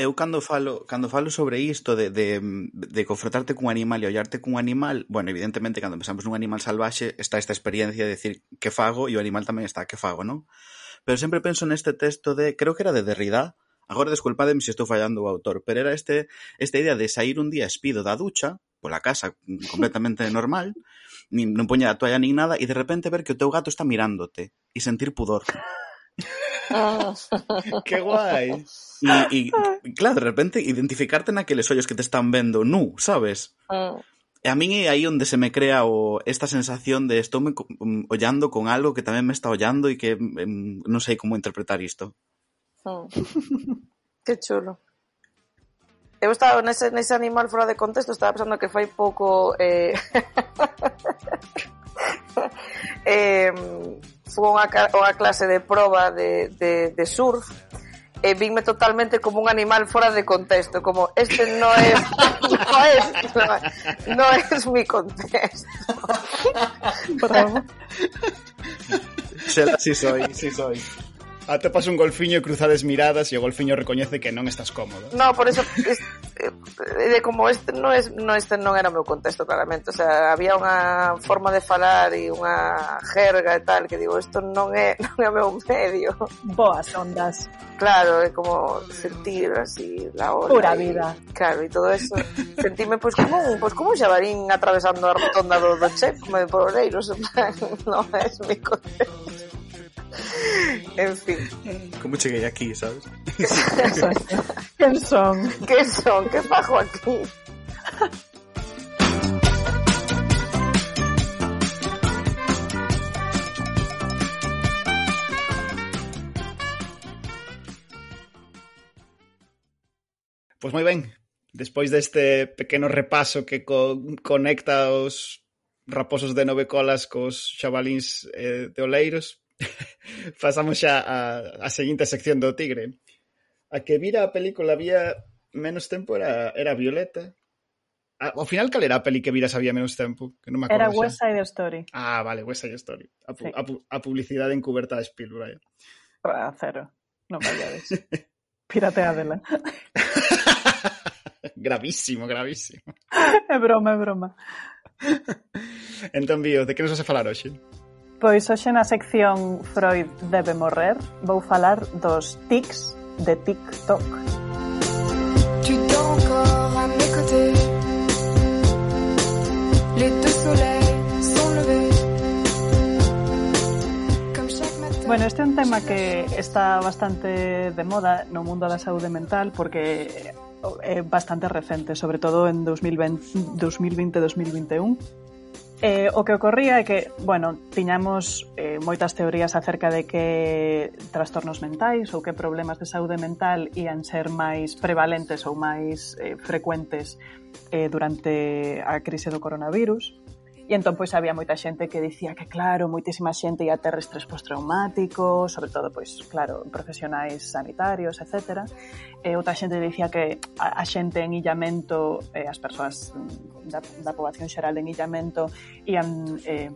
Eu cando falo cando falo sobre isto de, de, de confrontarte cun animal e ollarte cun animal, bueno, evidentemente cando pensamos nun animal salvaxe está esta experiencia de decir que fago e o animal tamén está que fago, non? Pero sempre penso neste texto de, creo que era de Derrida, agora desculpademe se estou fallando o autor, pero era este esta idea de sair un día espido da ducha, pola casa completamente *laughs* normal, nin, non poñer a toalla nin nada, e de repente ver que o teu gato está mirándote e sentir pudor. Que guai. E, e claro, de repente identificarte naqueles ollos que te están vendo nu, sabes? Mm. E a min é aí onde se me crea o, esta sensación de estou me, ollando con algo que tamén me está ollando e que em, non sei como interpretar isto. Mm. Que chulo. Eu estaba nese, nese animal fora de contexto, estaba pensando que fai pouco eh... *laughs* eh, fui a unha, ca- unha clase de proba de, de, de surf e vinme totalmente como un animal fora de contexto, como este no es no es, no, no es mi contexto. *laughs* Bravo. Si soy, si soy. Atopas un golfiño e cruzades miradas e o golfiño recoñece que non estás cómodo. No, por eso es, eh, de como este non es, no este non era o meu contexto claramente, o sea, había unha forma de falar e unha jerga e tal que digo, isto non é *laughs* non é o meu medio. Boas ondas. Claro, é como sentir así la ola. Pura y, vida. Claro, e todo eso. *laughs* sentirme pois pues, como un, pois pues, como un xabarín atravesando a rotonda do, do Che, como de pobreiros, en plan, *laughs* non é mi contexto. En fin, Como cheguei aquí, sabes? Quen son? que son? Que fajo aquí? Pois moi ben, despois deste pequeno repaso que co conecta os raposos de nove colas cos xabalíns eh, de Oleiros, Pasamos xa a, a seguinte sección do Tigre. A que vira a película había menos tempo era, era Violeta. A, ao final, cal era a peli que viras había menos tempo? Que non me acordo era West Side Story. Ah, vale, West Side Story. A, pu sí. a, pu a publicidade encuberta de Spielberg. A cero. Non vallades. *laughs* Pirateadela. *laughs* gravísimo, gravísimo. É broma, é broma. *laughs* entón, Bio, de que nos vas a falar hoxe? Pois hoxe na sección Freud debe morrer vou falar dos tics de TikTok. Tu encore à mes côtés. Les deux soleils sont levés. Bueno, este é un tema que está bastante de moda no mundo da saúde mental porque é bastante recente, sobre todo en 2020, 2020-2021 Eh, o que ocorría é que, bueno, tiñamos eh, moitas teorías acerca de que trastornos mentais ou que problemas de saúde mental ian ser máis prevalentes ou máis eh, frecuentes eh, durante a crise do coronavirus. E entón pois había moita xente que dicía que claro, moitísima xente ia ter estrés postraumático, sobre todo pois claro, profesionais sanitarios, etc. E eh, outra xente dicía que a, a xente en illamento, eh, as persoas da, da poboación xeral en illamento ian eh,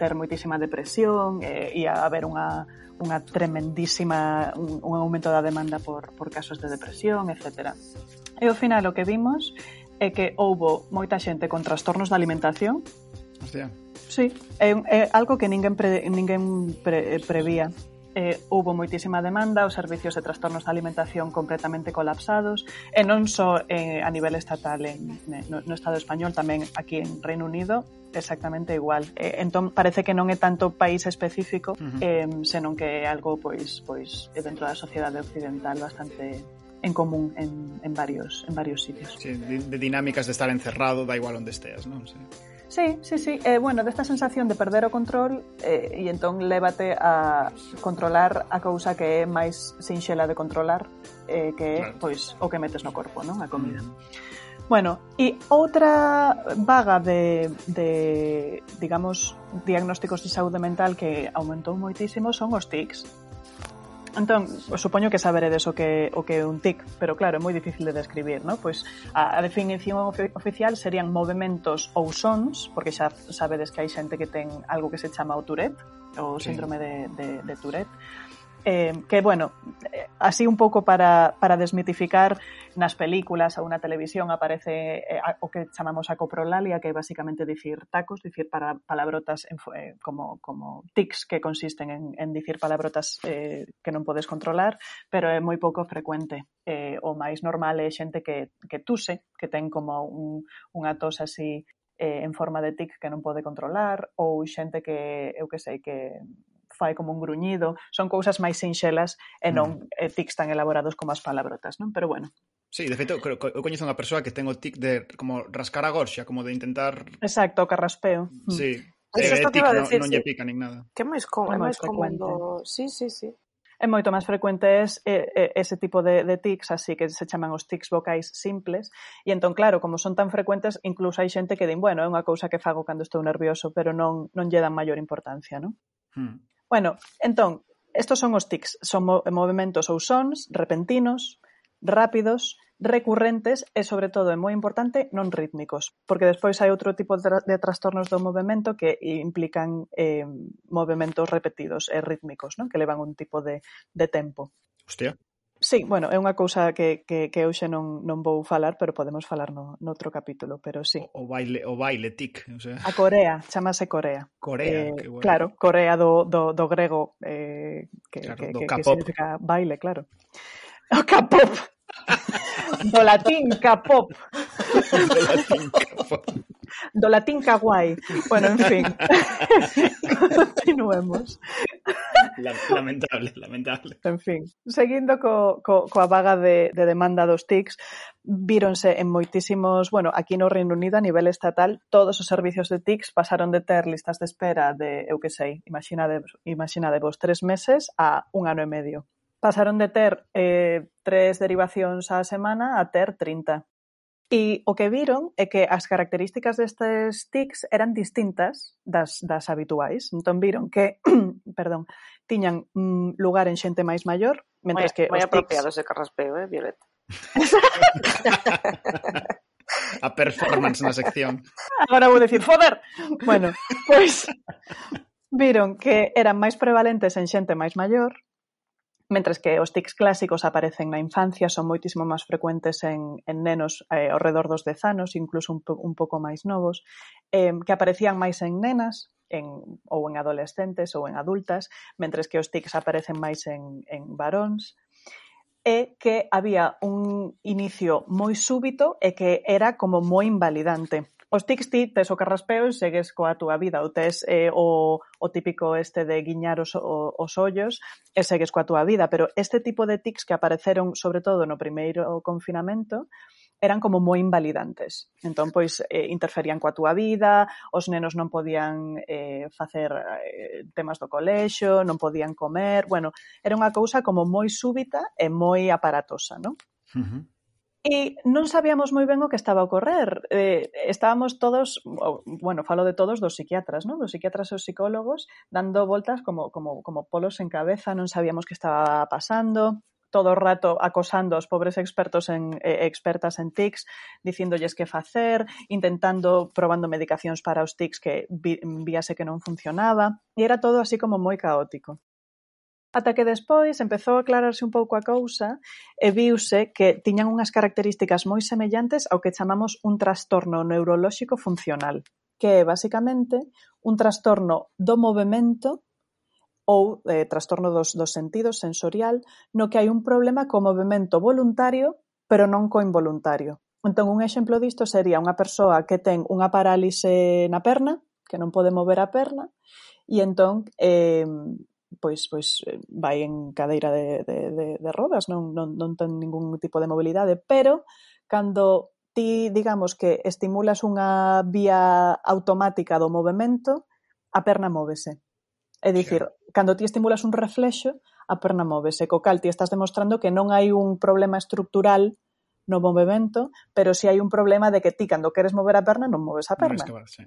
ter moitísima depresión, eh, ia haber unha unha tremendísima un, un aumento da demanda por, por casos de depresión, etc. E ao final o que vimos é que houbo moita xente con trastornos da alimentación, Hostia. Sí, é, é algo que ninguén, pre, ninguén pre, eh, prevía. Eh, houbo moitísima demanda, os servicios de trastornos da alimentación completamente colapsados, e non só eh, a nivel estatal en, no, no Estado español, tamén aquí en Reino Unido, exactamente igual. Eh, entón parece que non é tanto país específico, uh eh, senón que é algo pois pois dentro da sociedade occidental bastante en común en, en varios en varios sitios. Sí, de, de dinámicas de estar encerrado, da igual onde esteas, non? Sí. Sí, sí, sí. Eh, bueno, desta sensación de perder o control eh, e entón lévate a controlar a cousa que é máis sinxela de controlar eh, que é pois, o que metes no corpo, non? A comida. Mm. Bueno, e outra vaga de, de, digamos, diagnósticos de saúde mental que aumentou moitísimo son os tics Entón, supoño que saberedes o que o que é un tic, pero claro, é moi difícil de describir, ¿no? Pois a, a definición ofi oficial serían movimentos ou sons, porque xa sabedes que hai xente que ten algo que se chama o Tourette, o sí. síndrome de, de, de Tourette eh, que bueno, eh, así un pouco para, para desmitificar nas películas ou na televisión aparece eh, o que chamamos a coprolalia, que é basicamente dicir tacos, dicir para palabrotas en, eh, como, como tics que consisten en, en dicir palabrotas eh, que non podes controlar, pero é moi pouco frecuente. Eh, o máis normal é xente que, que tuse, que ten como un, unha tos así eh, en forma de tic que non pode controlar ou xente que, eu que sei, que fai como un gruñido, son cousas máis sinxelas e non mm. eh, tics tan elaborados como as palabrotas, non? Pero bueno. Sí, de feito, creo, eu coñezo unha persoa que ten o tic de como rascar a gorxa, como de intentar... Exacto, o carraspeo. Mm. Sí. Eso eh, tic, non, decir, non lle pica nin nada. Que máis como, é máis común do... Sí, sí, sí é moito máis frecuentes eh, ese tipo de, de tics, así que se chaman os tics vocais simples, e entón, claro, como son tan frecuentes, incluso hai xente que din, bueno, é unha cousa que fago cando estou nervioso, pero non, non lle dan maior importancia, non? Hmm. Bueno, entón, estos son os tics, son movementos ou sons repentinos, rápidos, recurrentes e, sobre todo, é moi importante, non rítmicos, porque despois hai outro tipo de trastornos do movimento que implican eh, movimentos repetidos e rítmicos, non? que levan un tipo de, de tempo. Hostia. Sí, bueno, é unha cousa que, que, que eu xa non, non vou falar, pero podemos falar no, noutro capítulo, pero sí. O, o baile, o baile tic. O sea... A Corea, chamase Corea. Corea, eh, que bueno. Claro, Corea do, do, do grego, eh, que, claro, que, do que, que significa baile, claro. O K-pop. *laughs* do latín K-pop. do latín K-pop do latín kawaii. Bueno, en fin. *laughs* Continuemos. Lamentable, lamentable. En fin, seguindo co, co, coa vaga de, de demanda dos TICs, víronse en moitísimos, bueno, aquí no Reino Unido a nivel estatal, todos os servicios de TICs pasaron de ter listas de espera de, eu que sei, imaginade, imaginade vos, tres meses a un ano e medio. Pasaron de ter eh, tres derivacións á semana a ter 30. E o que viron é que as características destes tics eran distintas das, das habituais. Entón viron que, *clears throat* perdón, tiñan mm, lugar en xente máis maior, mentres moi, que moi os apropiado tics... ese carraspeo, eh, Violeta? *laughs* A performance na sección. Agora vou dicir, foder! Bueno, pois viron que eran máis prevalentes en xente máis maior, Mentres que os tics clásicos aparecen na infancia, son moitísimo máis frecuentes en, en nenos eh, ao redor dos 10 anos, incluso un, un pouco máis novos, eh, que aparecían máis en nenas, en, ou en adolescentes ou en adultas, mentres que os tics aparecen máis en, en varóns, e que había un inicio moi súbito e que era como moi invalidante. Os tics ti tes o carraspeo e segues coa túa vida, ou tes eh, o, o típico este de guiñar os, o, os ollos e segues coa túa vida, pero este tipo de tics que apareceron sobre todo no primeiro confinamento, eran como moi invalidantes. Entón, pois, eh, interferían coa túa vida, os nenos non podían eh, facer eh, temas do colexo, non podían comer, bueno, era unha cousa como moi súbita e moi aparatosa, non? Uh -huh. E non sabíamos moi ben o que estaba a ocorrer. Eh, estábamos todos, bueno, falo de todos dos psiquiatras, non? dos psiquiatras e os psicólogos, dando voltas como, como, como polos en cabeza, non sabíamos que estaba pasando, todo o rato acosando aos pobres expertos en eh, expertas en tics, diciéndolles que facer, intentando probando medicacións para os tics que vi, víase que non funcionaba, e era todo así como moi caótico. Ata que despois empezou a aclararse un pouco a cousa e viuse que tiñan unhas características moi semellantes ao que chamamos un trastorno neurolóxico funcional, que é basicamente un trastorno do movemento ou eh, trastorno dos, dos sentidos sensorial no que hai un problema co movemento voluntario pero non co involuntario. Entón, un exemplo disto sería unha persoa que ten unha parálise na perna, que non pode mover a perna, e entón eh, pois pois eh, vai en cadeira de, de, de, de rodas, non, non, non ten ningún tipo de mobilidade, pero cando ti, digamos, que estimulas unha vía automática do movimento, a perna móvese. É dicir, sí. cando ti estimulas un reflexo, a perna móvese, co cal ti estás demostrando que non hai un problema estructural no movimento, pero si hai un problema de que ti cando queres mover a perna non moves a perna. Non sí.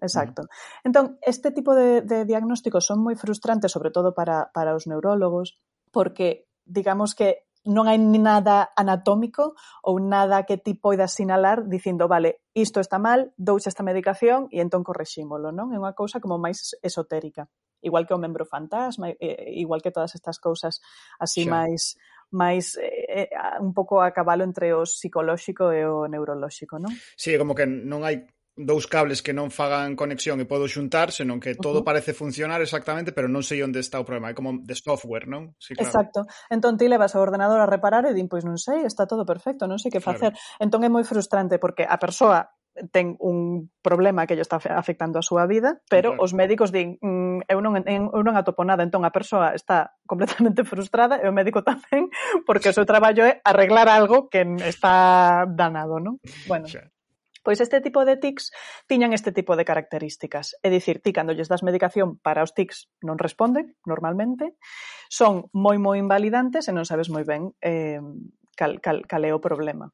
Exacto. Uh -huh. Entón, este tipo de, de diagnósticos son moi frustrantes, sobre todo para, para os neurólogos, porque digamos que non hai nada anatómico ou nada que ti poidas sinalar dicindo, vale, isto está mal, douche esta medicación e entón correxímolo, non? É unha cousa como máis esotérica, igual que o membro fantasma, igual que todas estas cousas así Xa. máis máis eh, eh un pouco a cabalo entre o psicolóxico e o neurolóxico, non? Sí, como que non hai dous cables que non fagan conexión e podo xuntar, senón que todo uh -huh. parece funcionar exactamente, pero non sei onde está o problema, é como de software, non? Sí, claro. Exacto. Entón ti levas ao ordenador a reparar e din, pois non sei, está todo perfecto, non sei que facer. Claro. Entón é moi frustrante porque a persoa ten un problema que lle está afectando a súa vida, pero claro. os médicos din, mmm, eu non eu non atopo nada, entón a persoa está completamente *laughs* frustrada e o médico tamén, porque o seu traballo é arreglar algo que está danado, non? Bueno. Xa. Pois este tipo de tics tiñan este tipo de características, é dicir, ti cando lles das medicación para os tics non responden normalmente, son moi moi invalidantes e non sabes moi ben eh, cal, cal, cal é o problema.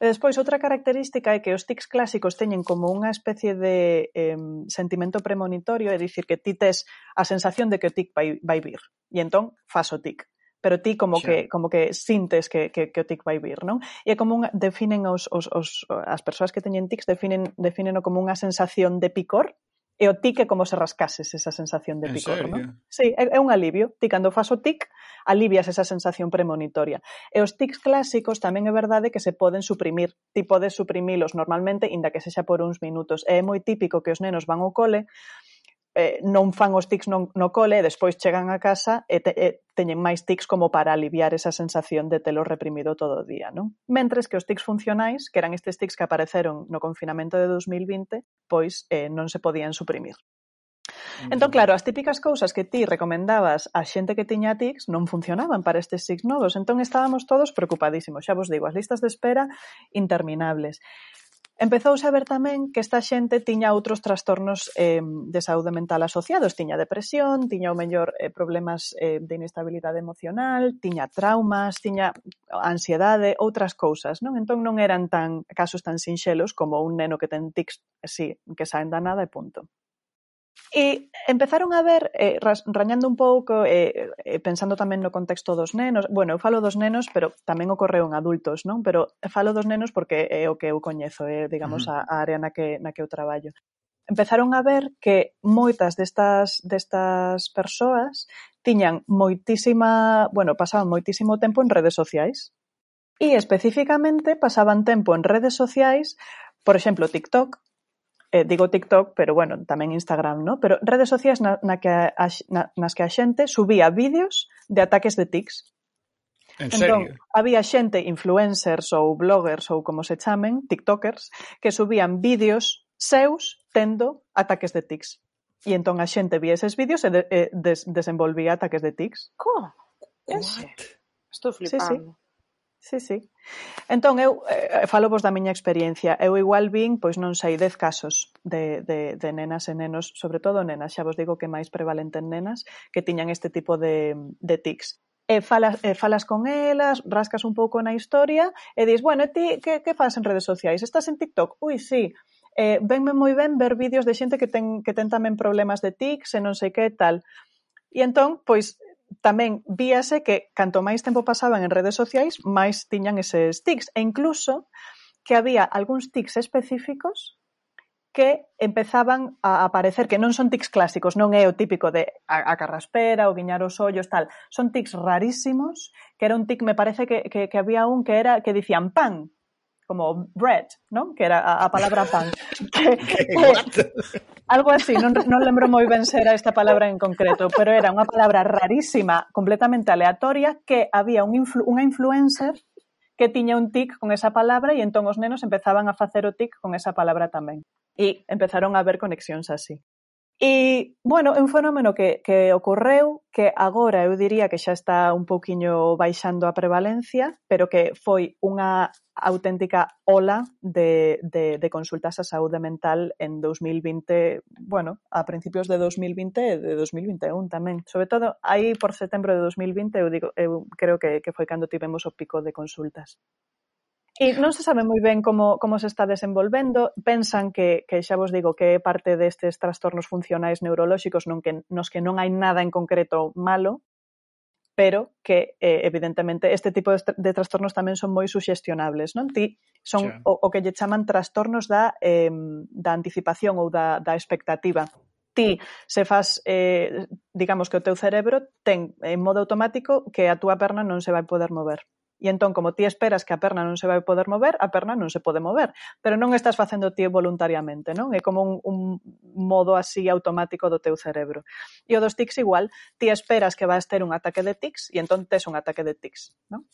E despois, outra característica é que os tics clásicos teñen como unha especie de eh, sentimento premonitorio, é dicir, que ti tes a sensación de que o tic vai, vai vir. E entón, fas o tic pero ti como Xa. que como que sintes que, que, que o tic vai vir, non? E é como un, definen os, os, os, as persoas que teñen tics definen, definen como unha sensación de picor, e o tic é como se rascases esa sensación de picor, non? Sí, é, é un alivio. Ti cando fas o tic, alivias esa sensación premonitoria. E os tics clásicos tamén é verdade que se poden suprimir. Ti podes suprimilos normalmente, inda que sexa por uns minutos. E é moi típico que os nenos van ao cole eh, non fan os tics non, no cole e despois chegan a casa e, te, e teñen máis tics como para aliviar esa sensación de telo reprimido todo o día, non? Mentres que os tics funcionais, que eran estes tics que apareceron no confinamento de 2020, pois eh, non se podían suprimir. Entón, claro, as típicas cousas que ti recomendabas a xente que tiña tics non funcionaban para estes tics novos, entón estábamos todos preocupadísimos, xa vos digo, as listas de espera interminables empezouse a ver tamén que esta xente tiña outros trastornos eh, de saúde mental asociados. Tiña depresión, tiña o mellor eh, problemas eh, de inestabilidade emocional, tiña traumas, tiña ansiedade, outras cousas. Non? Entón non eran tan casos tan sinxelos como un neno que ten tics así, que saen da nada e punto. E empezaron a ver, eh, rañando un pouco, eh, eh, pensando tamén no contexto dos nenos, bueno, eu falo dos nenos, pero tamén ocorreu en adultos, non? Pero falo dos nenos porque é o que eu coñezo, é, digamos, uh -huh. a, a área na que, na que eu traballo. Empezaron a ver que moitas destas, destas persoas tiñan moitísima, bueno, pasaban moitísimo tempo en redes sociais. E especificamente pasaban tempo en redes sociais, por exemplo, TikTok, eh, digo TikTok, pero bueno, tamén Instagram, ¿no? Pero redes sociais na, na que a, na, nas que a xente subía vídeos de ataques de tics. En entón, serio? había xente, influencers ou bloggers ou como se chamen, tiktokers, que subían vídeos seus tendo ataques de tics. E entón a xente vía eses vídeos e, de, e des, desenvolvía ataques de tics. Como? Estou flipando. Sí, sí. Sí, sí. Entón, eu eh, eh, falo vos da miña experiencia. Eu igual vin, pois non sei, 10 casos de, de, de nenas e nenos, sobre todo nenas, xa vos digo que máis prevalente en nenas, que tiñan este tipo de, de tics e falas, e falas con elas, rascas un pouco na historia e dis, bueno, e ti que, que faz en redes sociais? Estás en TikTok? Ui, sí. Eh, venme moi ben ver vídeos de xente que ten, que ten tamén problemas de tics e non sei que tal. E entón, pois, tamén víase que canto máis tempo pasaban en redes sociais, máis tiñan eses tics. E incluso que había algúns tics específicos que empezaban a aparecer, que non son tics clásicos, non é o típico de a, a carraspera, o guiñar os ollos, tal. Son tics rarísimos, que era un tic, me parece que, que, que había un que era que dicían pan, como bread, ¿no? Que era a, a palabra pan. *laughs* Que, que, *laughs* algo así, non, non lembro moi ben se era esta palabra en concreto, pero era unha palabra rarísima, completamente aleatoria, que había un influ, unha influencer que tiña un tic con esa palabra e entón os nenos empezaban a facer o tic con esa palabra tamén. E empezaron a ver conexións así. E, bueno, é un fenómeno que, que ocorreu, que agora eu diría que xa está un pouquiño baixando a prevalencia, pero que foi unha auténtica ola de, de, de consultas a saúde mental en 2020, bueno, a principios de 2020 e de 2021 tamén. Sobre todo, aí por setembro de 2020, eu, digo, eu creo que, que foi cando tivemos o pico de consultas. E non se sabe moi ben como, como se está desenvolvendo. Pensan que, que xa vos digo que é parte destes trastornos funcionais neurolóxicos non que, nos que non hai nada en concreto malo, pero que eh, evidentemente este tipo de, de trastornos tamén son moi suxestionables, non? Ti son o, o que lle chaman trastornos da eh, da anticipación ou da da expectativa. Ti se fas eh digamos que o teu cerebro ten en modo automático que a túa perna non se vai poder mover. E entón, como ti esperas que a perna non se vai poder mover, a perna non se pode mover. Pero non estás facendo ti voluntariamente, non? É como un, un modo así automático do teu cerebro. E o dos tics igual, ti esperas que vas ter un ataque de tics e entón tes un ataque de tics, non?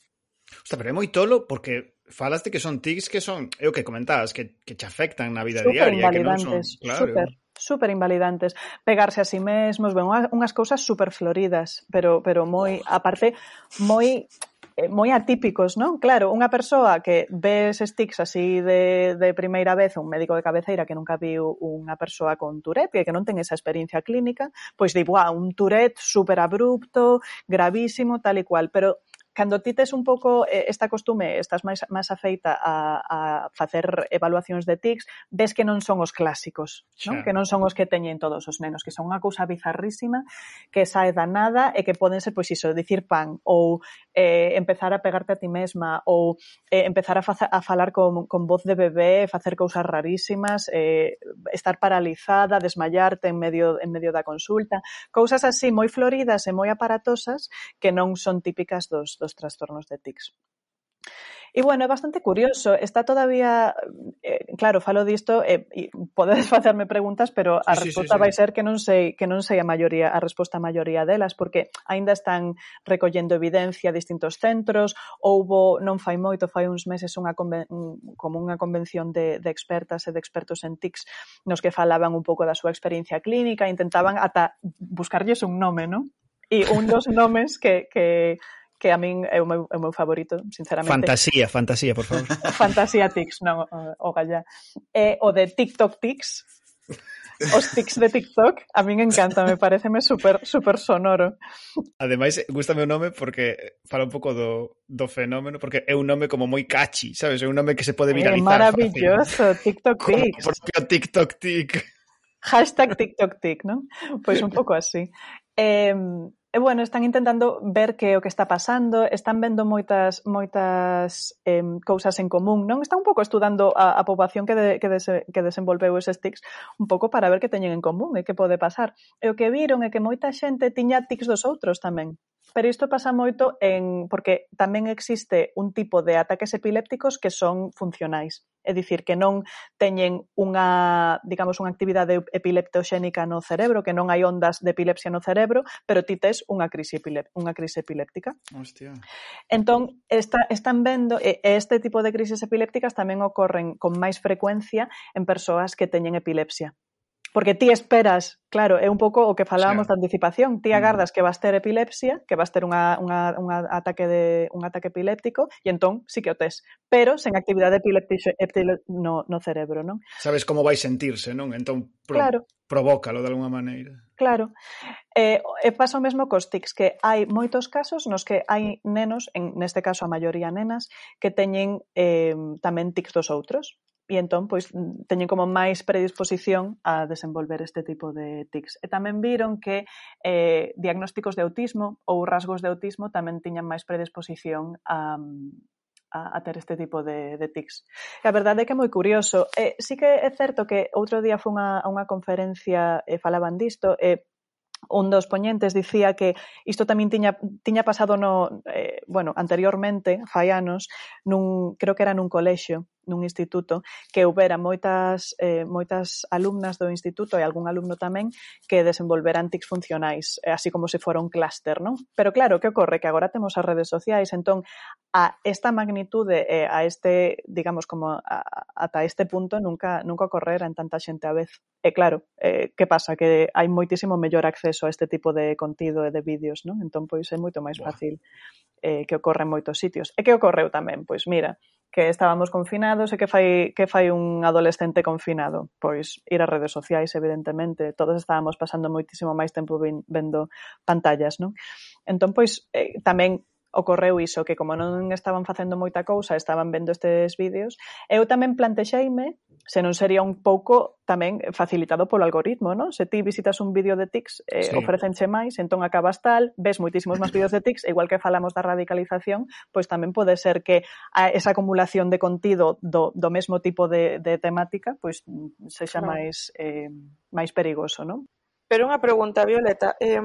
Osta, pero é moi tolo porque falaste que son tics que son, é o que comentabas, que, que te afectan na vida super diaria, que non son, claro. Super, super invalidantes. Pegarse a si sí mesmos, ben, unhas cousas super floridas, pero pero moi, aparte, moi Eh, moi atípicos, non? Claro, unha persoa que ves sticks así de, de primeira vez, un médico de cabeceira que nunca viu unha persoa con Tourette, que non ten esa experiencia clínica, pois di, buah, un Tourette super abrupto, gravísimo, tal e cual, pero cando ti tes un pouco eh, esta costume, estás máis, máis afeita a, a facer evaluacións de tics, ves que non son os clásicos, non? que non son os que teñen todos os nenos, que son unha cousa bizarrísima, que sae da nada e que poden ser, pois iso, dicir pan, ou eh, empezar a pegarte a ti mesma, ou eh, empezar a, faza, a falar con, con voz de bebé, facer cousas rarísimas, eh, estar paralizada, desmayarte en medio, en medio da consulta, cousas así moi floridas e moi aparatosas que non son típicas dos, dos trastornos de tics. E bueno, é bastante curioso, está todavía, eh, claro, falo disto e eh, podedes facerme *laughs* preguntas, pero a sí, resposta sí, sí, sí. vai ser que non sei que non sei a maioría, a resposta a maioría delas porque aínda están recollendo evidencia distintos centros, houbo non fai moito, fai uns meses unha conven, como unha convención de de expertas e de expertos en TICs nos que falaban un pouco da súa experiencia clínica, intentaban ata buscarlles un nome, non? E un dos nomes que que que a min é o meu, é o meu favorito, sinceramente. Fantasía, fantasía, por favor. *laughs* fantasía tics, non, o, o gallá. É o de TikTok Tix, os tics de TikTok a min encanta, me pareceme super, super sonoro. Ademais, gustame o nome porque fala un pouco do, do fenómeno, porque é un nome como moi catchy, sabes? É un nome que se pode viralizar. É maravilloso, fácil. TikTok tics. Como o propio TikTok Tic. Hashtag TikTok Tic, non? Pois un pouco así. Eh, E bueno, están intentando ver que é o que está pasando, están vendo moitas moitas eh, cousas en común, non? Están un pouco estudando a, a poboación que, de, que, des, que desenvolveu eses tics un pouco para ver que teñen en común e que pode pasar. E o que viron é que moita xente tiña tics dos outros tamén. Pero isto pasa moito en porque tamén existe un tipo de ataques epilépticos que son funcionais, é dicir, que non teñen unha, digamos, unha actividade epileptoxénica no cerebro, que non hai ondas de epilepsia no cerebro, pero ti tes unha crise, epilep unha crise epiléptica. Hostia. Entón, está, están vendo, e este tipo de crises epilépticas tamén ocorren con máis frecuencia en persoas que teñen epilepsia. Porque ti esperas, claro, é un pouco o que falábamos sí. da anticipación, ti mm. agardas que vas ter epilepsia, que vas ter unha, unha, un ataque de un ataque epiléptico e entón sí que o tes, pero sen actividade epiléptica no, no cerebro, non? Sabes como vai sentirse, non? Entón pro, claro. provócalo de alguma maneira. Claro. Eh, e pasa o mesmo cos tics, que hai moitos casos nos que hai nenos, en neste caso a maioría nenas, que teñen eh, tamén tics dos outros e entón pois mm, teñen como máis predisposición a desenvolver este tipo de tics. E tamén viron que eh, diagnósticos de autismo ou rasgos de autismo tamén tiñan máis predisposición a, mm, a, a ter este tipo de, de tics. E a verdade é que é moi curioso. Eh, sí que é certo que outro día fun a, a unha conferencia e eh, falaban disto, e eh, un dos poñentes dicía que isto tamén tiña, tiña pasado no, eh, bueno, anteriormente, fai anos, nun, creo que era nun colexio, nun instituto, que houbera moitas, eh, moitas alumnas do instituto e algún alumno tamén que desenvolveran tics funcionais, eh, así como se fora un clúster, non? Pero claro, que ocorre? Que agora temos as redes sociais, entón, a esta magnitude, eh, a este, digamos, como a, ata este punto, nunca, nunca ocorrera en tanta xente a vez. E claro, eh, que pasa? Que hai moitísimo mellor acceso acceso a este tipo de contido e de vídeos, non? Entón, pois, é moito máis fácil eh, que ocorre en moitos sitios. E que ocorreu tamén? Pois, mira, que estábamos confinados e que fai, que fai un adolescente confinado? Pois ir a redes sociais, evidentemente, todos estábamos pasando moitísimo máis tempo vendo pantallas, non? Entón, pois, eh, tamén ocorreu iso, que como non estaban facendo moita cousa, estaban vendo estes vídeos, eu tamén plantexeime se non sería un pouco tamén facilitado polo algoritmo, non? Se ti visitas un vídeo de TICS, eh, sí. ofrecenche máis, entón acabas tal, ves moitísimos máis vídeos de TICS, igual que falamos da radicalización, pois tamén pode ser que a esa acumulación de contido do, do mesmo tipo de, de temática, pois sexa claro. máis eh, máis perigoso, non? Pero unha pregunta, Violeta, eh,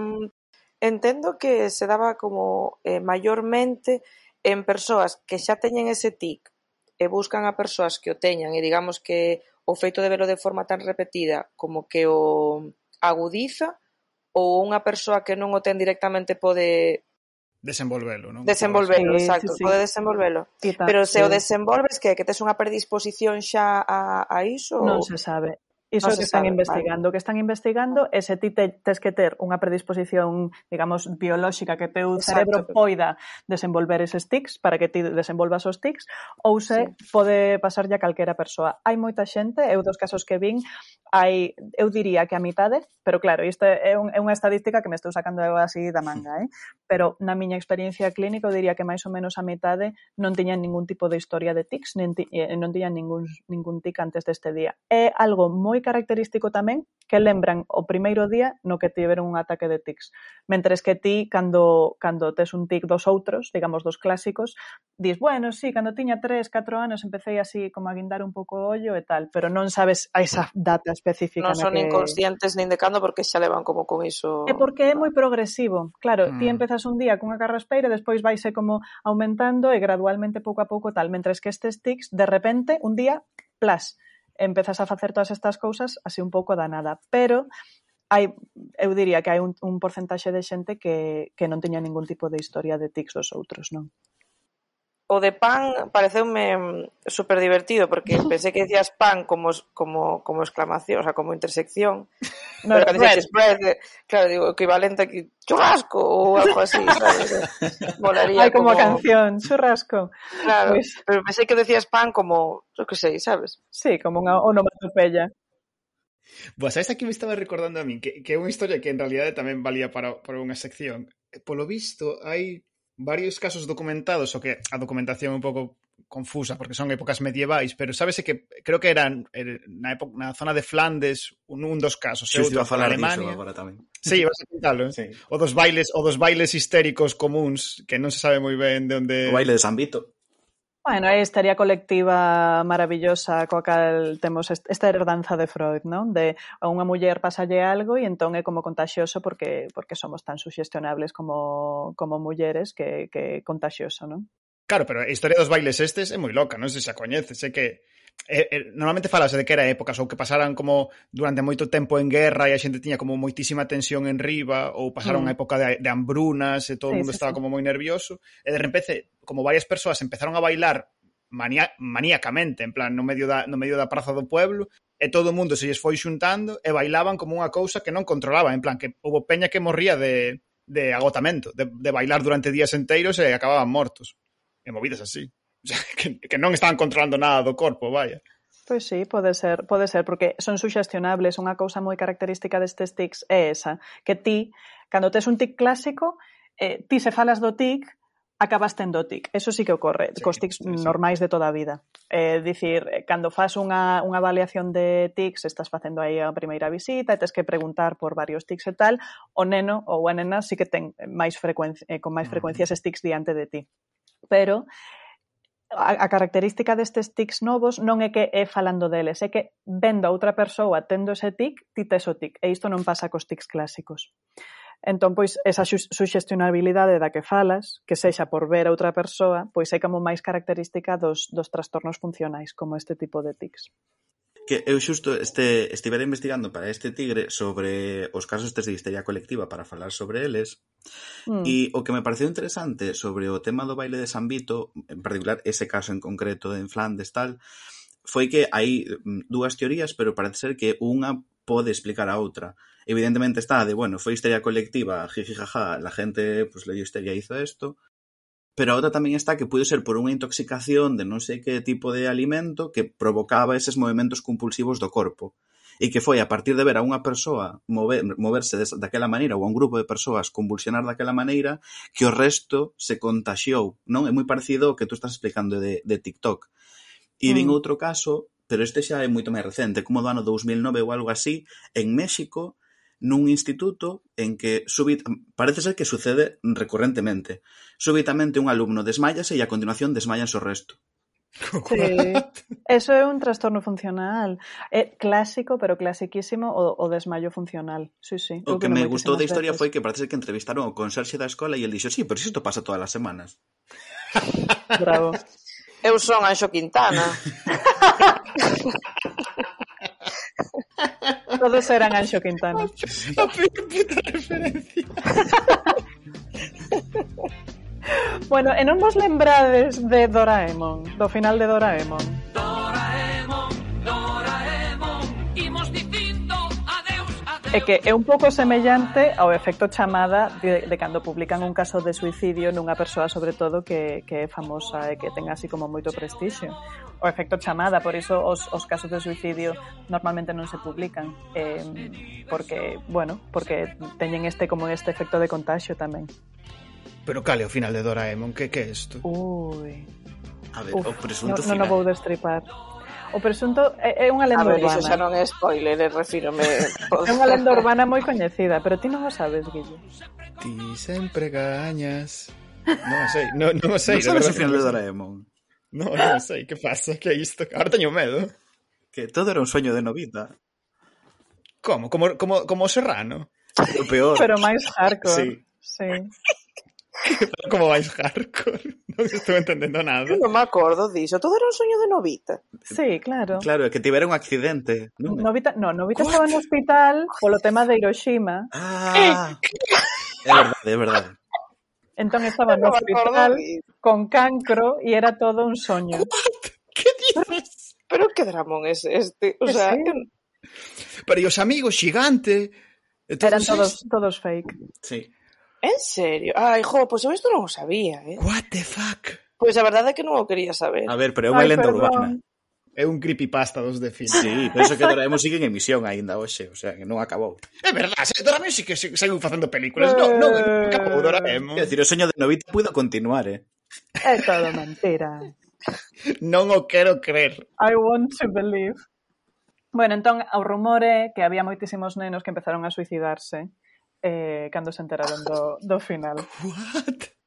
Entendo que se daba como eh, maiormente en persoas que xa teñen ese tic e buscan a persoas que o teñan e digamos que o feito de velo de forma tan repetida como que o agudiza ou unha persoa que non o ten directamente pode desenvolvelo, non? Desenvolvelo, sí, exacto, sí, sí. pode desenvolvelo. Pero se sí. o desenvolves que que tes unha predisposición xa a, a iso? Non se sabe. Iso que están sabe, investigando, vale. que están investigando é se ti te, tes que ter unha predisposición, digamos, biolóxica que teu Exacto. cerebro poida desenvolver eses tics para que ti desenvolvas os tics ou se sí. pode pasarlle a calquera persoa. Hai moita xente, eu dos casos que vin, hai, eu diría que a mitade, pero claro, isto é, un, é unha estadística que me estou sacando eu así da manga, eh? pero na miña experiencia clínica eu diría que máis ou menos a mitade non tiñan ningún tipo de historia de tics, nin, eh, non tiñan ningún, ningún tic antes deste día. É algo moi moi característico tamén que lembran o primeiro día no que tiveron un ataque de tics. Mentres que ti, cando, cando tes un tic dos outros, digamos dos clásicos, dis, bueno, sí, cando tiña 3, 4 anos empecé así como a guindar un pouco o ollo e tal, pero non sabes a esa data específica. Non son que... inconscientes nin de cando porque xa levan como con iso... É porque é moi ah. progresivo. Claro, mm. ti empezas un día cunha carraspeira, despois vaise como aumentando e gradualmente pouco a pouco tal, mentres que estes tics, de repente, un día, plas, empezas a facer todas estas cousas así un pouco da nada, pero hai, eu diría que hai un, un porcentaxe de xente que, que non teña ningún tipo de historia de tics dos outros, non? o de pan pareceume mm, super divertido porque *laughs* pensei que decías pan como como como exclamación, o sea, como intersección. *laughs* No, pero cando dices bread, eh, claro, digo, equivalente aquí churrasco ou algo así, *laughs* sabes? Volaría Ay, como, como canción, churrasco. Claro, pues... pero pensei que decías pan como, yo que sei, sabes? Sí, como unha onomatopeya. Boa, sabes aquí me estaba recordando a min que, que é unha historia que en realidade tamén valía para, para unha sección. Eh, Polo visto, hai varios casos documentados, o que a documentación é un pouco confusa porque son épocas medievais, pero sábese que creo que eran er, na época na zona de Flandes un, un dos casos, sí, outro a falar Alemania. agora tamén. Sí, vas a contarlo, eh? sí. O dos bailes, o dos bailes histéricos comuns que non se sabe moi ben de onde O baile de San Vito. Bueno, aí estaría colectiva maravillosa coa cal temos esta herdanza de Freud, non? De a unha muller pasalle algo e entón é como contagioso porque porque somos tan suxestionables como como mulleres que que contagioso, non? Claro, pero a historia dos bailes estes é moi loca, non sei se a coñeces, é que eh, eh, normalmente falase de que era épocas ou que pasaran como durante moito tempo en guerra e a xente tiña como moitísima tensión en riba ou pasaron mm. a época de, de hambrunas e todo o mundo estaba como moi nervioso e de repente como varias persoas empezaron a bailar maníacamente en plan no medio da no medio da praza do pueblo e todo o mundo se lles foi xuntando e bailaban como unha cousa que non controlaba en plan que houve peña que morría de, de agotamento, de, de bailar durante días enteiros e acababan mortos. E movidas así. *laughs* que, que non están controlando nada do corpo, vaya. Pois sí, pode ser, pode ser, porque son suxestionables. Unha cousa moi característica destes tics é esa, que ti, cando tes un tic clásico, eh, ti se falas do tic, acabas tendo tic. Eso sí que ocorre, sí, cos tics sí, sí. normais de toda a vida. É eh, dicir, cando faz unha, unha avaliación de tics, estás facendo aí a primeira visita e tes que preguntar por varios tics e tal, o neno ou a nena sí que ten máis frecuencia, eh, con máis mm. frecuencia eses tics diante de ti. Pero a, a característica destes tics novos non é que é falando deles, é que vendo a outra persoa tendo ese tic, ti tes o tic, e isto non pasa cos tics clásicos. Entón, pois, esa suxestionabilidade da que falas, que sexa por ver a outra persoa, pois é como máis característica dos, dos trastornos funcionais, como este tipo de tics que eu xusto este, estivera investigando para este tigre sobre os casos de histeria colectiva para falar sobre eles mm. e o que me pareceu interesante sobre o tema do baile de San Vito, en particular ese caso en concreto de en Flandes tal, foi que hai mm, dúas teorías, pero parece ser que unha pode explicar a outra. Evidentemente está de, bueno, foi histeria colectiva, jijijaja, la gente pues le dio histeria hizo esto, pero a outra tamén está que puido ser por unha intoxicación de non sei que tipo de alimento que provocaba eses movimentos compulsivos do corpo e que foi a partir de ver a unha persoa mover, moverse des, daquela maneira ou a un grupo de persoas convulsionar daquela maneira que o resto se contaxiou, non? É moi parecido ao que tú estás explicando de, de TikTok. E mm. outro caso, pero este xa é moito máis recente, como do ano 2009 ou algo así, en México, nun instituto en que subit, parece ser que sucede recorrentemente, súbitamente un alumno desmayase e a continuación desmayan o resto. Sí. Eso é un trastorno funcional. É clásico, pero clasiquísimo, o, o desmayo funcional. Sí, sí. O que, me gustou da historia veces. foi que parece que entrevistaron o conserxe da escola e el dixo, sí, pero isto pasa todas as semanas. Bravo. Eu son Anxo Quintana. Todos eran Anxo Quintana. A peor puta referencia. *laughs* Bueno, e non vos lembrades de Doraemon, do final de Doraemon. Doraemon, Doraemon, dicindo adeus. É que é un pouco semellante ao efecto chamada de, de cando publican un caso de suicidio nunha persoa, sobre todo, que, que é famosa e que ten así como moito prestixio. O efecto chamada, por iso os, os casos de suicidio normalmente non se publican. Eh, porque, bueno, porque teñen este como este efecto de contagio tamén. Pero cale o final de Doraemon? Que que é isto? Ui. A ver, Uf, o presunto no, final. Non o vou destripar. O presunto é, é unha lenda urbana. A ver, urbana. iso xa non é spoiler, eh, refírome. *laughs* é unha lenda urbana moi coñecida, pero ti non o sabes, Guille. Ti sempre gañas. Non sei, non, non sei. Non sabes o final de Doraemon? Non, non sei, que pasa, que é isto? Ahora teño medo. Que todo era un sueño de Novita. Como? Como, como, como Serrano? O peor. Pero máis hardcore. Sí. sí. Como vais hardcore? *laughs* Non estou entendendo nada. Eu non me acordo diso. Todo era un soño de novita. Sí, claro. Claro, é que tivera un accidente. Non? Novita, no, Novita estaba no hospital polo tema de Hiroshima, Ah, é verdade, é verdade. entón estaba no hospital con cancro e era todo un soño. Que dices? Pero que dramón es este? O sea, sí. Pero e os amigos, xigante. Eran todos todos todos fake. Sí. En serio? Ai, jo, pois eu isto non o sabía, eh? What the fuck? Pois a verdade é que non o quería saber. A ver, pero é unha Ai, lenda perdón. urbana. É un creepypasta dos de fin. Sí, penso que Doraemon sigue en emisión aínda hoxe, o sea, que non acabou. É verdade, se Doraemon sí que seguiu facendo películas. Non, non, non acabou Doraemon. Quer dicir, o soño de Novita puido continuar, eh? É todo mentira. *laughs* non o quero creer. I want to believe. Bueno, entón, o rumor é que había moitísimos nenos que empezaron a suicidarse eh, cando se enteraron do, do final. What?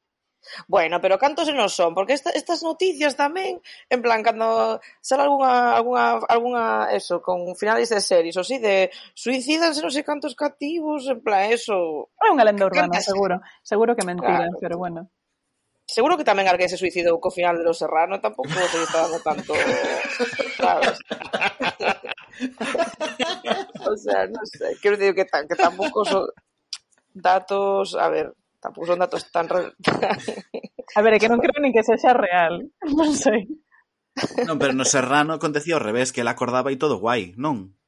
Bueno, pero cantos se non son, porque esta, estas noticias tamén, en plan, cando sale algunha, algunha, algunha eso, con finales de series, ou si, de suicidanse non sei cantos cativos, en plan, eso... É unha lenda urbana, cantas? seguro, seguro que mentira, claro. pero bueno. Seguro que tamén alguén se suicidou co final de Los Serrano, tampouco se está dando tanto... Sabes? *laughs* o sea, non sei, quero dicir que, tan, que tampouco... So datos, a ver, tampouco son datos tan... Re... *laughs* a ver, é que non creo nin que sexa real, *laughs* non sei. Non, pero no Serrano acontecía ao revés, que ela acordaba e todo guai, non?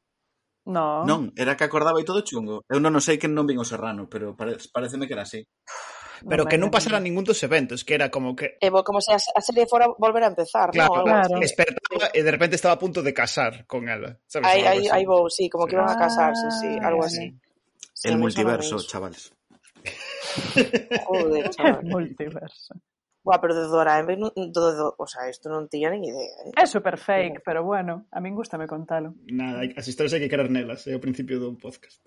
No. Non, era que acordaba e todo chungo. Eu non, non sei que non vin o Serrano, pero pare, pareceme que era así. *sighs* Pero no que non pasara ningún dos eventos, que era como que... Evo, como se a, a serie fora volver a empezar, claro, ¿no? Claro. Así. Despertaba e de repente estaba a punto de casar con ela. Aí, aí, aí vou, sí, como sí. que iban a ah, casar, sí, sí, algo sí. así el multiverso, chavales. *laughs* Joder, chavales. Multiverso. Buah, pero de Doraemon, do, do, o sea, isto non tiña nin idea. Eh? É super fake, pero bueno, a min gustame contalo. Nada, as historias hai que querer nelas, é eh, o principio do podcast.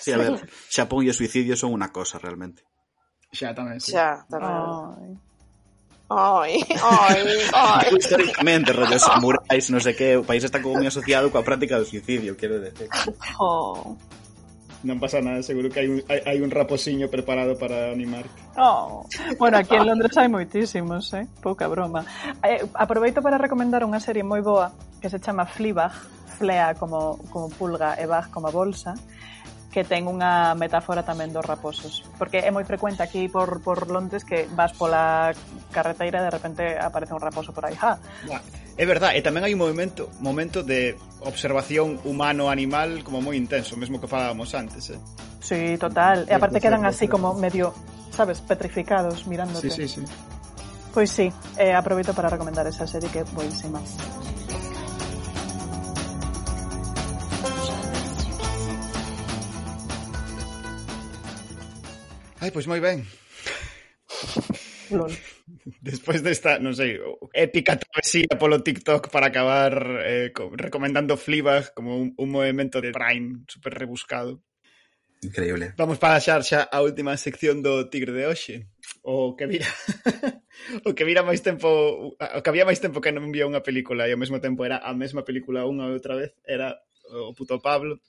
Sí, a ver, Xapón e o suicidio son unha cosa realmente. Xa tamén, sí. Xa, tamén. Ai, ai, ai. Históricamente, rollo samurais, non sei que, o país está como moi asociado coa práctica do suicidio, quero decir. Oh. No pasa nada, seguro que hai un, hai, hai un raposiño preparado para animar. Oh. Bueno, aquí en Londres hai moitísimos, eh? pouca broma. Eh, aproveito para recomendar unha serie moi boa que se chama Fleabag, Flea como, como pulga e Bag como bolsa, que ten unha metáfora tamén dos raposos. Porque é moi frecuente aquí por, por Londres que vas pola carreteira e de repente aparece un raposo por aí. Ja. Bueno. É verdade, e tamén hai un movimento, momento de observación humano-animal como moi intenso, mesmo que falábamos antes, eh? Sí, total. E aparte quedan así como medio, sabes, petrificados mirándote. Sí, sí, sí. Pois sí, eh, aproveito para recomendar esa serie que é buenísima. Ai, pois moi ben. LOL. Despois desta, non sei, épica travesía polo TikTok para acabar eh, recomendando Fleabag como un, un movimento de Prime super rebuscado. Increíble. Vamos para xar xa a última sección do Tigre de hoxe. O que vira *laughs* o que vira máis tempo o que había máis tempo que non vía unha película e ao mesmo tempo era a mesma película unha e outra vez era o puto Pablo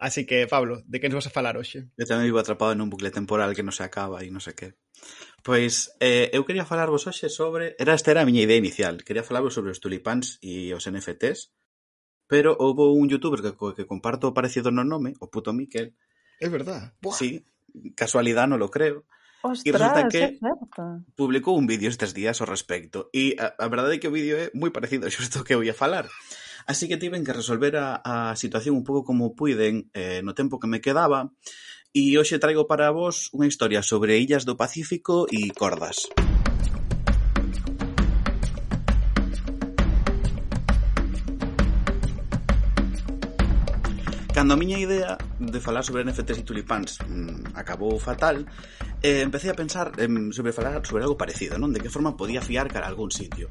Así que, Pablo, de que nos vas a falar hoxe? Eu tamén vivo atrapado en un bucle temporal que non se acaba e non sei que. Pois eh, eu quería falarvos hoxe sobre... Era, esta era a miña idea inicial. Quería falarvos sobre os tulipáns e os NFTs, pero houve un youtuber que, que comparto parecido no nome, o puto Miquel. É verdad. Buah. Sí, casualidade non lo creo. Ostras, e resulta que publicou un vídeo estes días ao respecto e a, a verdade é que o vídeo é moi parecido *laughs* a xusto que eu ia falar. Así que tiven que resolver a, a situación un pouco como puiden eh, no tempo que me quedaba E hoxe traigo para vos unha historia sobre illas do Pacífico e cordas. Cando a miña idea de falar sobre NFTs e tulipáns mmm, acabou fatal, eh, empecé a pensar em, sobre falar sobre algo parecido, non? De que forma podía fiar cara a algún sitio.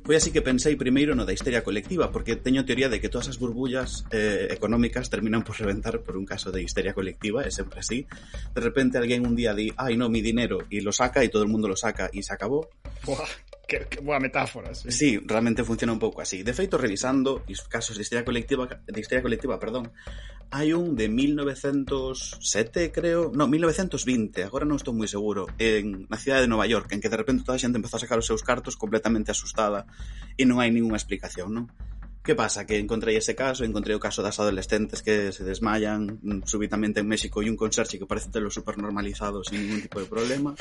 Foi así que pensei primeiro no da histeria colectiva, porque teño teoría de que todas as burbullas eh, económicas terminan por reventar por un caso de histeria colectiva, é sempre así. De repente alguén un día di, ai no, mi dinero, e lo saca, e todo el mundo lo saca, e se acabó. Buah, que, que boa metáfora, sí. Sí, realmente funciona un pouco así. De feito, revisando os casos de histeria colectiva, de histeria colectiva, perdón, hai un de 1907, creo, no, 1920, agora non estou moi seguro, en na cidade de Nova York, en que de repente toda a xente empezou a sacar os seus cartos completamente asustada e non hai ninguna explicación, non? Que pasa? Que encontrei ese caso, encontrei o caso das adolescentes que se desmayan mm, súbitamente en México e un conserxe que parece telo super normalizado sin ningún tipo de problema.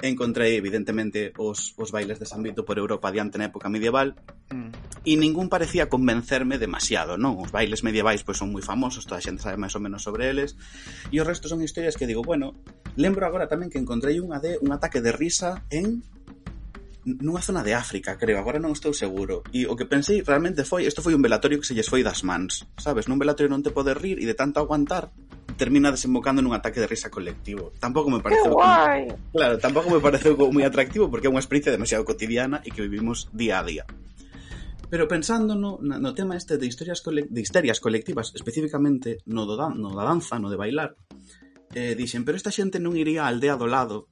Encontrei, evidentemente, os, os bailes de San Vito por Europa diante na época medieval mm. e ningún parecía convencerme demasiado, non? Os bailes medievais pois son moi famosos, toda a xente sabe máis ou menos sobre eles e o resto son historias que digo, bueno, lembro agora tamén que encontrei unha de un ataque de risa en nunha zona de África, creo, agora non estou seguro. E o que pensei realmente foi, isto foi un velatorio que se lles foi das mans, sabes? Nun velatorio non te podes rir e de tanto aguantar termina desembocando nun ataque de risa colectivo. Tampouco me pareceu como, Claro, tampouco me pareceu moi atractivo porque é unha experiencia demasiado cotidiana e que vivimos día a día. Pero pensando no, no tema este de historias cole, de histerias colectivas, especificamente no, do dan, no da danza, no de bailar, eh, dixen, pero esta xente non iría á aldea do lado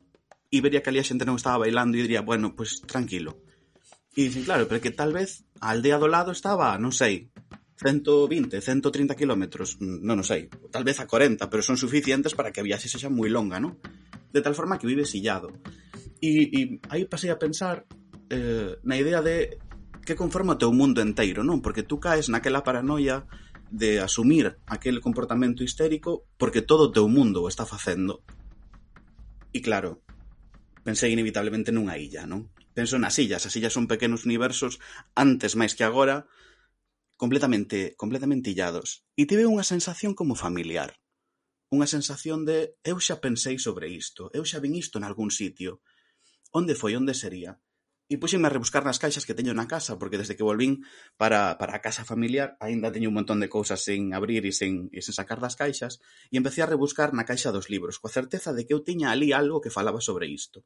e vería que ali a xente non estaba bailando e diría, bueno, pois pues, tranquilo. E dicen, claro, pero que tal vez a aldea do lado estaba, non sei, 120, 130 kilómetros, mm, non o sei, tal vez a 40, pero son suficientes para que a viaxe sexa moi longa, non? De tal forma que vive sillado. E, e aí pasei a pensar eh, na idea de que conforma o teu mundo enteiro, non? Porque tú caes naquela paranoia de asumir aquel comportamento histérico porque todo o teu mundo o está facendo. E claro, pensei inevitablemente nunha illa, non? Penso nas illas, as illas son pequenos universos antes máis que agora completamente completamente illados e tive unha sensación como familiar. Unha sensación de eu xa pensei sobre isto, eu xa vin isto en algún sitio. Onde foi, onde sería? E puxenme a rebuscar nas caixas que teño na casa, porque desde que volvín para, para a casa familiar aínda teño un montón de cousas sen abrir e sen, e sen sacar das caixas, e empecé a rebuscar na caixa dos libros, coa certeza de que eu tiña ali algo que falaba sobre isto.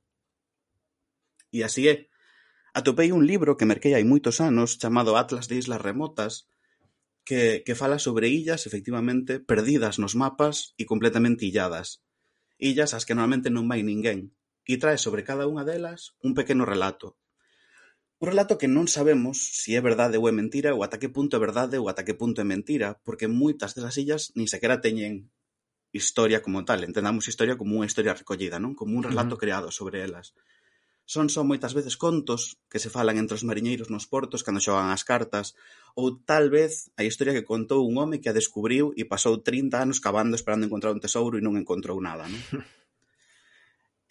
E así é. Atopei un libro que merquei hai moitos anos chamado Atlas de Islas Remotas, que, que fala sobre illas, efectivamente, perdidas nos mapas e completamente illadas. Illas ás que normalmente non vai ninguén, e trae sobre cada unha delas un pequeno relato, Un relato que non sabemos si é verdade ou é mentira ou ata que punto é verdade ou ata que punto é mentira, porque moitas desas illas nin sequera teñen historia como tal, entendamos historia como unha historia recollida, non? Como un relato uh -huh. creado sobre elas. Son só moitas veces contos que se falan entre os mariñeiros nos portos cando xogan as cartas, ou tal vez a historia que contou un home que a descubriu e pasou 30 anos cavando esperando encontrar un tesouro e non encontrou nada, non? *laughs*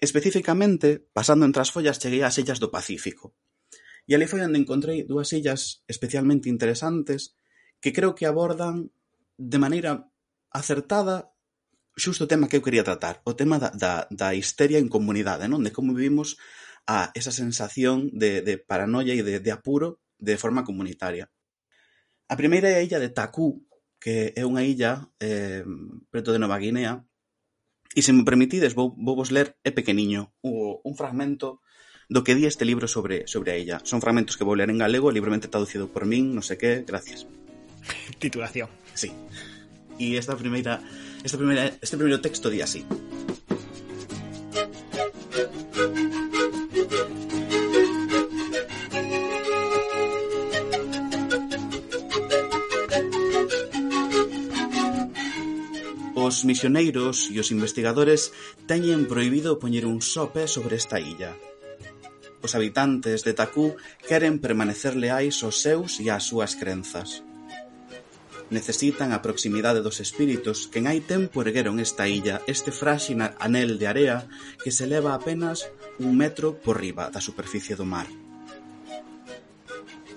Especificamente, pasando entre as follas, cheguei ás illas do Pacífico, E ali foi onde encontrei dúas illas especialmente interesantes que creo que abordan de maneira acertada xusto o tema que eu quería tratar, o tema da, da, da histeria en comunidade, non? De como vivimos a esa sensación de, de paranoia e de, de apuro de forma comunitaria. A primeira é a illa de Takú, que é unha illa eh, preto de Nova Guinea, e se me permitides vou, vou vos ler, é pequeniño, un fragmento do que di este libro sobre sobre a ella. Son fragmentos que vou ler en galego, libremente traducido por min, non sei que, gracias. Titulación. Sí. E esta primeira, esta primeira, este primeiro texto di así. Os misioneiros e os investigadores teñen prohibido poñer un só pé sobre esta illa, os habitantes de Takú queren permanecer leais aos seus e ás súas crenzas. Necesitan a proximidade dos espíritos quen hai tempo ergueron esta illa, este fráxil anel de area que se eleva apenas un metro por riba da superficie do mar.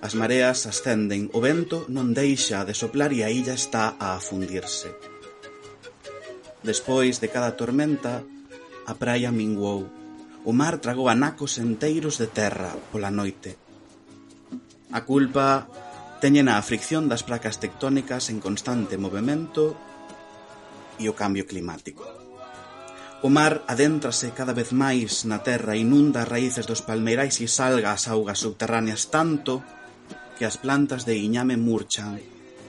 As mareas ascenden, o vento non deixa de soplar e a illa está a afundirse. Despois de cada tormenta, a praia minguou O mar tragou anacos enteiros de terra pola noite. A culpa teñen a fricción das placas tectónicas en constante movimento e o cambio climático. O mar adéntrase cada vez máis na terra, inunda as raíces dos palmeirais e salga as augas subterráneas tanto que as plantas de iñame murchan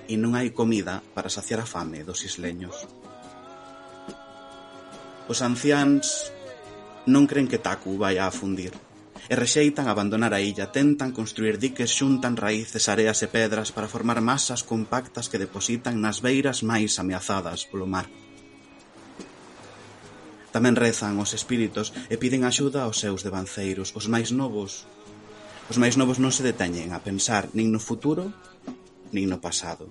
e non hai comida para saciar a fame dos isleños. Os anciáns non cren que Taku vai a afundir. E rexeitan abandonar a illa, tentan construir diques, xuntan raíces, areas e pedras para formar masas compactas que depositan nas beiras máis ameazadas polo mar. Tamén rezan os espíritos e piden axuda aos seus devanceiros, os máis novos. Os máis novos non se deteñen a pensar nin no futuro, nin no pasado.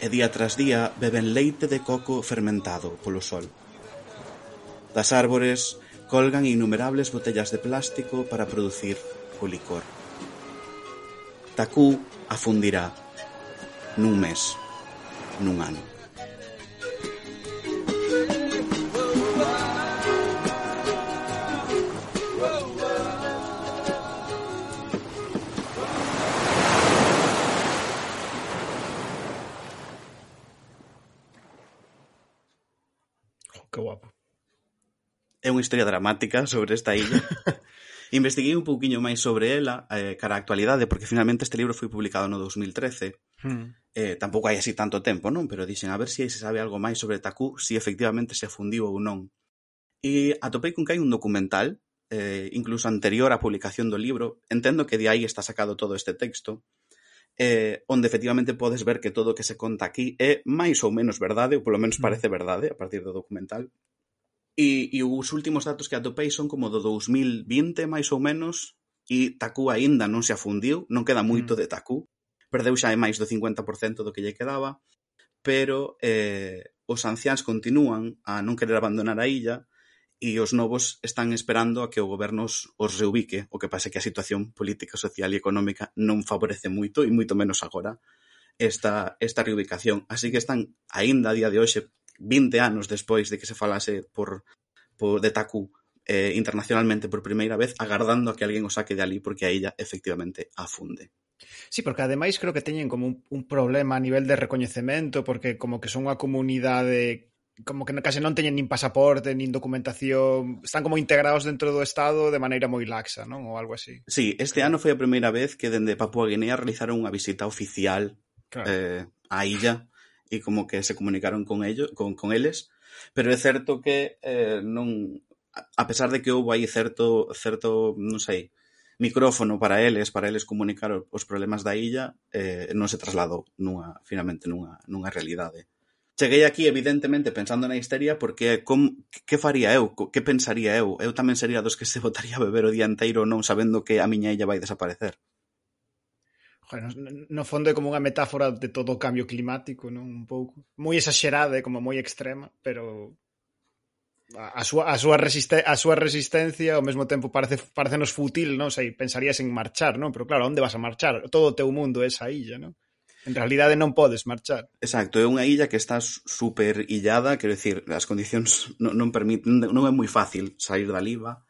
E día tras día beben leite de coco fermentado polo sol. Das árbores colgan innumerables botellas de plástico para producir o licor. Takú afundirá nun mes, nun ano. Que guapo. é unha historia dramática sobre esta illa. *laughs* Investiguei un pouquiño máis sobre ela eh, cara a actualidade, porque finalmente este libro foi publicado no 2013. Hmm. Eh, tampouco hai así tanto tempo, non? Pero dixen a ver se si se sabe algo máis sobre Takú, se si efectivamente se afundiu ou non. E atopei con que hai un documental, eh, incluso anterior á publicación do libro, entendo que de aí está sacado todo este texto, eh, onde efectivamente podes ver que todo o que se conta aquí é máis ou menos verdade, ou polo menos hmm. parece verdade a partir do documental. E, e os últimos datos que atopei son como do 2020, máis ou menos, e Taku aínda non se afundiu, non queda moito mm. de Taku, perdeu xa máis do 50% do que lle quedaba, pero eh, os anciáns continúan a non querer abandonar a illa e os novos están esperando a que o goberno os, os reubique, o que pasa que a situación política, social e económica non favorece moito, e moito menos agora, esta, esta reubicación. Así que están, aínda a día de hoxe, 20 anos despois de que se falase por, por de Taku eh, internacionalmente por primeira vez, agardando a que alguén o saque de ali porque a illa efectivamente afunde. Sí, porque ademais creo que teñen como un, un problema a nivel de recoñecemento, porque como que son unha comunidade como que case non teñen nin pasaporte, nin documentación, están como integrados dentro do Estado de maneira moi laxa, non? Ou algo así. Sí, este ano foi a primeira vez que dende Papua Guinea realizaron unha visita oficial claro. eh, á illa e como que se comunicaron con ellos, con, con eles, pero é certo que eh, non a pesar de que houve aí certo certo, non sei, micrófono para eles, para eles comunicar os problemas da illa, eh, non se trasladou nunha, finalmente nunha, nunha realidade. Cheguei aquí, evidentemente, pensando na histeria, porque com, que faría eu? Que pensaría eu? Eu tamén sería dos que se *laughs* botaría a beber o día inteiro non sabendo que a miña illa vai desaparecer no fondo é como unha metáfora de todo o cambio climático, non? Un pouco. Moi exagerada, e como moi extrema, pero a súa, a súa, resiste, a súa resistencia ao mesmo tempo parece parecenos fútil, non sei, pensarías en marchar, non? Pero claro, onde vas a marchar? Todo o teu mundo é esa illa, non? En realidade non podes marchar. Exacto, é unha illa que está super illada, quero dicir, as condicións non, non permiten, non é moi fácil sair da liva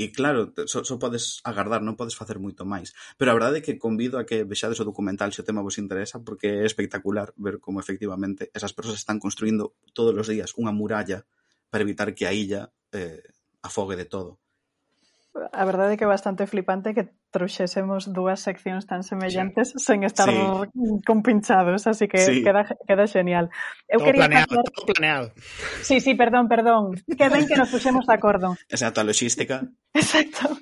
E claro, só, só podes agardar, non podes facer moito máis. Pero a verdade é que convido a que vexades o documental se o tema vos interesa, porque é espectacular ver como efectivamente esas persoas están construindo todos os días unha muralla para evitar que a illa eh, afogue de todo. A verdade é que é bastante flipante que trouxésemos dúas seccións tan semellantes sen estar sí. compinchados, así que sí. queda, queda genial. Eu todo quería planeado, facer... todo planeado. Sí, sí, perdón, perdón. Que ben que nos puxemos de acordo. Exacto, a logística. Exacto.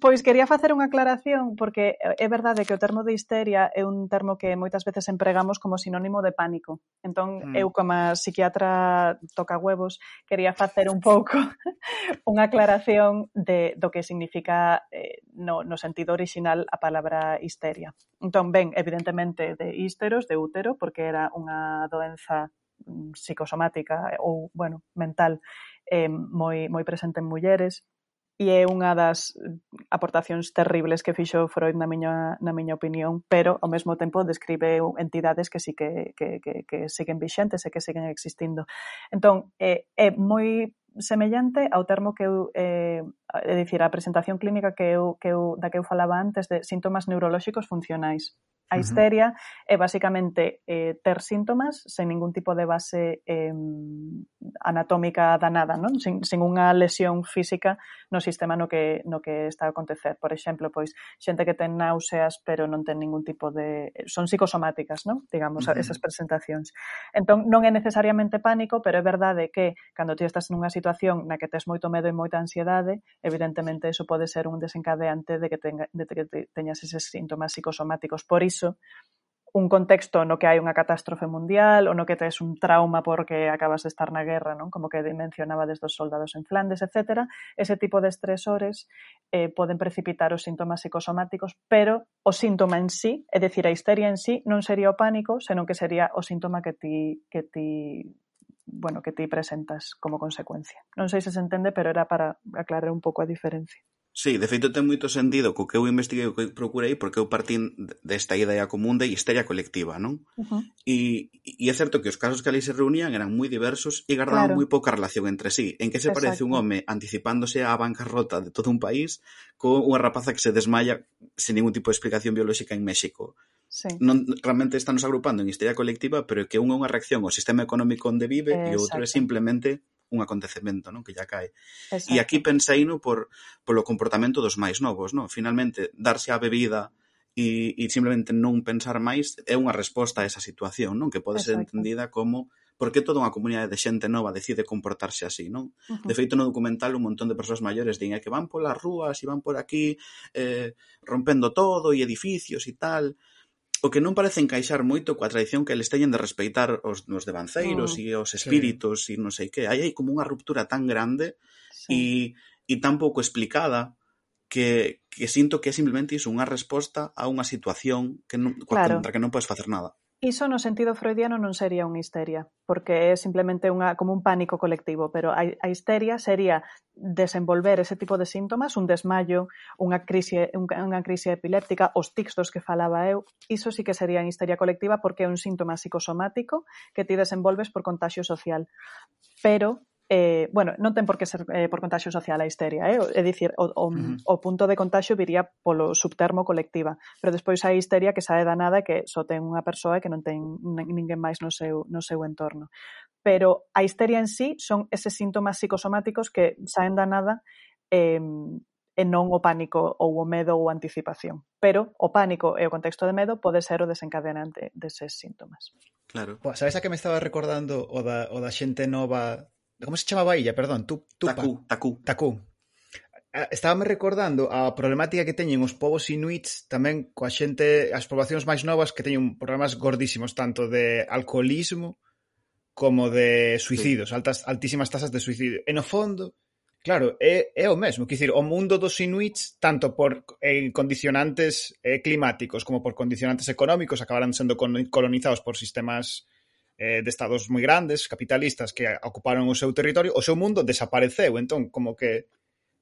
Pois quería facer unha aclaración porque é verdade que o termo de histeria é un termo que moitas veces empregamos como sinónimo de pánico. Entón, mm. eu como psiquiatra toca huevos, quería facer un pouco *laughs* unha aclaración de do que significa eh, no, no sentido traducido orixinal a palabra histeria. Entón, ben, evidentemente, de histeros, de útero, porque era unha doenza mm, psicosomática ou, bueno, mental eh, moi, moi presente en mulleres, e é unha das aportacións terribles que fixo Freud na miña, na miña opinión, pero ao mesmo tempo describe entidades que sí que, que, que, que siguen vixentes e que siguen existindo. Entón, é, é moi semellante ao termo que eu eh, é dicir, a presentación clínica que eu, que eu, da que eu falaba antes de síntomas neurolóxicos funcionais. A histeria uh -huh. é basicamente eh, ter síntomas sen ningún tipo de base eh, anatómica danada, non? Sin, sin unha lesión física no sistema no que, no que está a acontecer. Por exemplo, pois xente que ten náuseas pero non ten ningún tipo de... Son psicosomáticas, non? Digamos, uh -huh. esas presentacións. Entón, non é necesariamente pánico, pero é verdade que cando ti estás nunha situación na que tes moito medo e moita ansiedade, evidentemente eso pode ser un desencadeante de que, tenga, de que teñas eses síntomas psicosomáticos. Por iso, un contexto no que hai unha catástrofe mundial ou no que tes un trauma porque acabas de estar na guerra, non? como que mencionaba desde os soldados en Flandes, etc. Ese tipo de estresores eh, poden precipitar os síntomas psicosomáticos, pero o síntoma en sí, é dicir, a histeria en sí, non sería o pánico, senón que sería o síntoma que ti, que ti bueno, que ti presentas como consecuencia. Non sei se se entende, pero era para aclarar un pouco a diferencia. Sí, de feito ten moito sentido co que eu investiguei o que procurei porque eu partín desta idea común de histeria colectiva, non? Uh -huh. e, e é certo que os casos que ali se reunían eran moi diversos e gardaban claro. moi pouca relación entre sí. En que se Exacto. parece un home anticipándose á bancarrota de todo un país con unha rapaza que se desmaya sen ningún tipo de explicación biolóxica en México? Sí. Non, realmente estamos nos agrupando en histeria colectiva, pero que unha é unha reacción ao sistema económico onde vive e e outro é simplemente un acontecemento non que ya cae. Exacto. E aquí pensei no por, polo comportamento dos máis novos. Non? Finalmente, darse a bebida e, e simplemente non pensar máis é unha resposta a esa situación, non que pode Exacto. ser entendida como por que toda unha comunidade de xente nova decide comportarse así, non? Uh -huh. De feito, no documental un montón de persoas maiores din é que van polas rúas e van por aquí eh, rompendo todo e edificios e tal, o que non parece encaixar moito coa tradición que eles teñen de respeitar os nos devanceiros oh, e os espíritos sí. e non sei que. Aí hai como unha ruptura tan grande sí. e, e tan pouco explicada que, que sinto que é simplemente iso, unha resposta a unha situación que non, claro. contra que non podes facer nada. Iso no sentido freudiano non sería unha histeria, porque é simplemente unha como un pánico colectivo, pero a, a histeria sería desenvolver ese tipo de síntomas, un desmayo, unha crise unha crise epiléptica, os tics dos que falaba eu, iso sí que sería histeria colectiva porque é un síntoma psicosomático que ti desenvolves por contagio social. Pero eh, bueno, non ten por que ser eh, por contagio social a histeria, eh? é dicir, o, o, uh -huh. o punto de contagio viría polo subtermo colectiva, pero despois hai histeria que sae da nada que só ten unha persoa e que non ten ninguén máis no seu, no seu entorno. Pero a histeria en sí son eses síntomas psicosomáticos que saen da nada eh, e non o pánico ou o medo ou a anticipación. Pero o pánico e o contexto de medo pode ser o desencadenante deses síntomas. Claro. Pois, sabes a que me estaba recordando o da, o da xente nova Como se chamaba a illa? Perdón, tu, Tupa. Takú. Takú. Takú. Ah, estábame recordando a problemática que teñen os povos inuits tamén coa xente, as poboacións máis novas que teñen problemas gordísimos tanto de alcoholismo como de suicidios, sí. altas, altísimas tasas de suicidio. E no fondo, Claro, é, é o mesmo, quer dizer, o mundo dos inuits, tanto por eh, condicionantes eh, climáticos como por condicionantes económicos, acabarán sendo colonizados por sistemas eh, de estados moi grandes, capitalistas que ocuparon o seu territorio, o seu mundo desapareceu, entón como que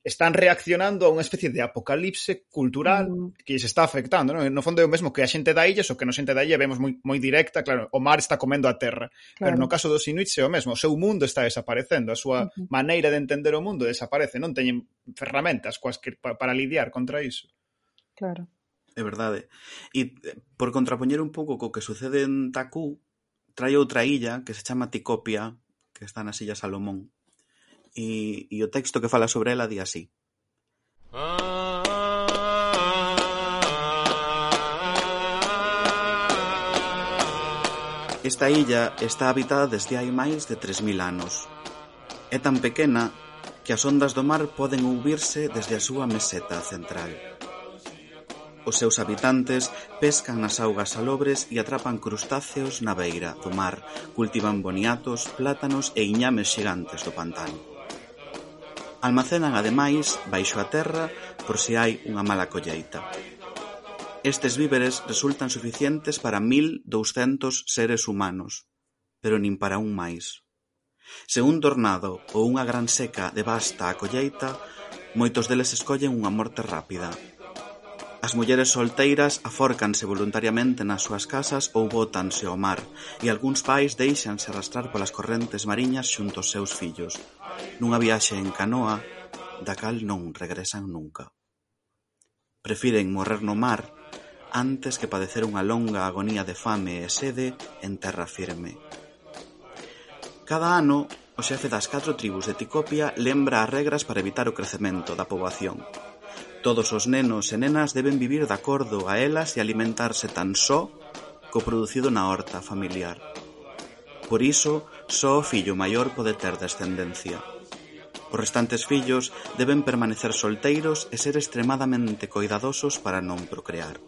están reaccionando a unha especie de apocalipse cultural mm. que se está afectando, non? No fondo é o mesmo que a xente da illa, o que no xente da illa vemos moi, moi directa, claro, o mar está comendo a terra, claro. pero no caso dos inuits é o mesmo, o seu mundo está desaparecendo, a súa uh -huh. maneira de entender o mundo desaparece, non teñen ferramentas coas que, pa, para lidiar contra iso. Claro. É verdade. E eh, por contrapoñer un pouco co que sucede en Takú, trae outra illa que se chama Ticopia, que está nas Illas Salomón, e, e o texto que fala sobre ela di así. Esta illa está habitada desde hai máis de 3.000 anos. É tan pequena que as ondas do mar poden ouvirse desde a súa meseta central. Os seus habitantes pescan nas augas salobres e atrapan crustáceos na beira do mar, cultivan boniatos, plátanos e iñames xigantes do pantano. Almacenan ademais baixo a terra por se hai unha mala colleita. Estes víveres resultan suficientes para 1200 seres humanos, pero nin para un máis. Se un tornado ou unha gran seca devasta a colleita, moitos deles escollen unha morte rápida, As mulleres solteiras afórcanse voluntariamente nas súas casas ou bótanse ao mar, e algúns pais deixanse arrastrar polas correntes mariñas xunto aos seus fillos, nunha viaxe en canoa da cal non regresan nunca. Prefiren morrer no mar antes que padecer unha longa agonía de fame e sede en terra firme. Cada ano, o xefe das catro tribus de Ticopia lembra as regras para evitar o crecemento da poboación Todos os nenos e nenas deben vivir de acordo a elas e alimentarse tan só co producido na horta familiar. Por iso, só o fillo maior pode ter descendencia. Os restantes fillos deben permanecer solteiros e ser extremadamente coidadosos para non procrear.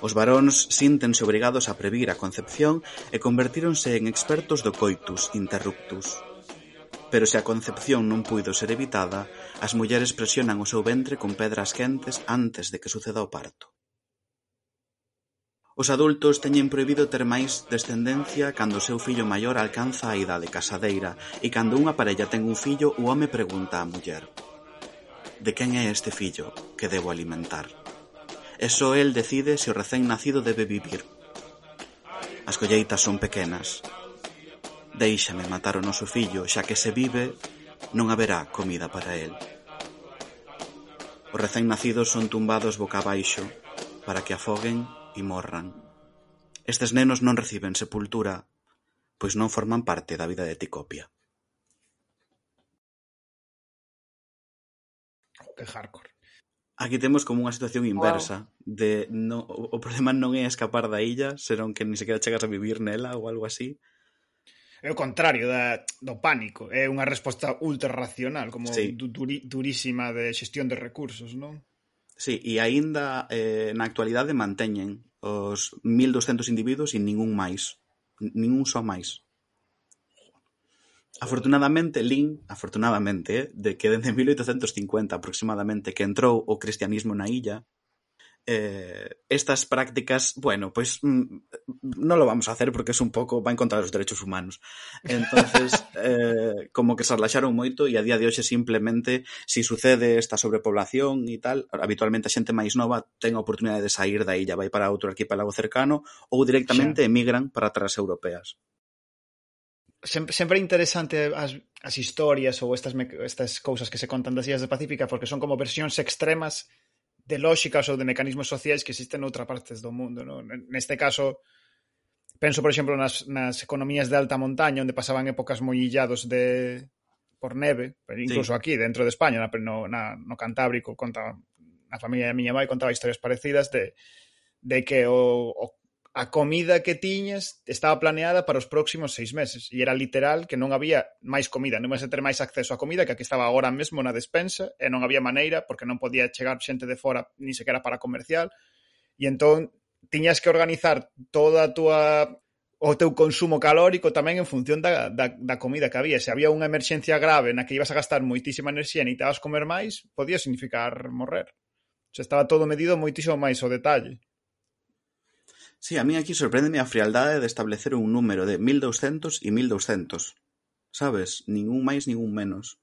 Os varóns síntense obrigados a previr a concepción e convertíronse en expertos do coitus interruptus, Pero se a concepción non puido ser evitada, as mulleres presionan o seu ventre con pedras quentes antes de que suceda o parto. Os adultos teñen prohibido ter máis descendencia cando o seu fillo maior alcanza a idade casadeira e cando unha parella ten un fillo, o home pregunta á muller De quen é este fillo que debo alimentar? E só el decide se o recén nacido debe vivir. As colleitas son pequenas, Déixame matar o noso fillo, xa que se vive non haberá comida para el. Os recén nacidos son tumbados boca abaixo para que afoguen e morran. Estes nenos non reciben sepultura, pois non forman parte da vida de Ticopia. Que hardcore. Aquí temos como unha situación inversa wow. de no, o problema non é escapar da illa, senón que ni sequera chegas a vivir nela ou algo así, é o contrario da, do pánico, é unha resposta ultra racional, como sí. du, duri, durísima de xestión de recursos, non? Sí, e aínda eh, na actualidade manteñen os 1200 individuos e ningún máis, ningún só máis. Afortunadamente, Lin, afortunadamente, eh, de que desde 1850 aproximadamente que entrou o cristianismo na illa, eh, estas prácticas, bueno, pues mm, no lo vamos a hacer porque es un pouco va en contra dos derechos humanos. Entonces, *laughs* eh, como que se relaxaron moito e a día de hoxe simplemente si sucede esta sobrepoblación e tal, habitualmente a xente máis nova ten a oportunidade de sair da illa, vai para outro arquipélago cercano ou directamente emigran para terras europeas. Sempre, sempre é interesante as, as historias ou estas, estas cousas que se contan das illas de Pacífica porque son como versións extremas de lógicas ou de mecanismos sociais que existen noutras partes do mundo. No? Neste caso, penso, por exemplo, nas, nas economías de alta montaña, onde pasaban épocas moi illados de, por neve, pero incluso sí. aquí, dentro de España, na, no, na, no Cantábrico, conta, a familia da miña mãe contaba historias parecidas de, de que o, o a comida que tiñas estaba planeada para os próximos seis meses e era literal que non había máis comida, non ibas a ter máis acceso á comida que a que estaba agora mesmo na despensa e non había maneira porque non podía chegar xente de fora ni sequera para comercial e entón tiñas que organizar toda a túa o teu consumo calórico tamén en función da, da, da comida que había. Se había unha emerxencia grave na que ibas a gastar moitísima enerxía e necesitabas comer máis, podía significar morrer. Se estaba todo medido moitísimo máis o detalle. Sí, a mí aquí sorpréndeme a frialdade de establecer un número de mil douscentos e mil douscentos. Sabes? Nin un máis, nin un menos.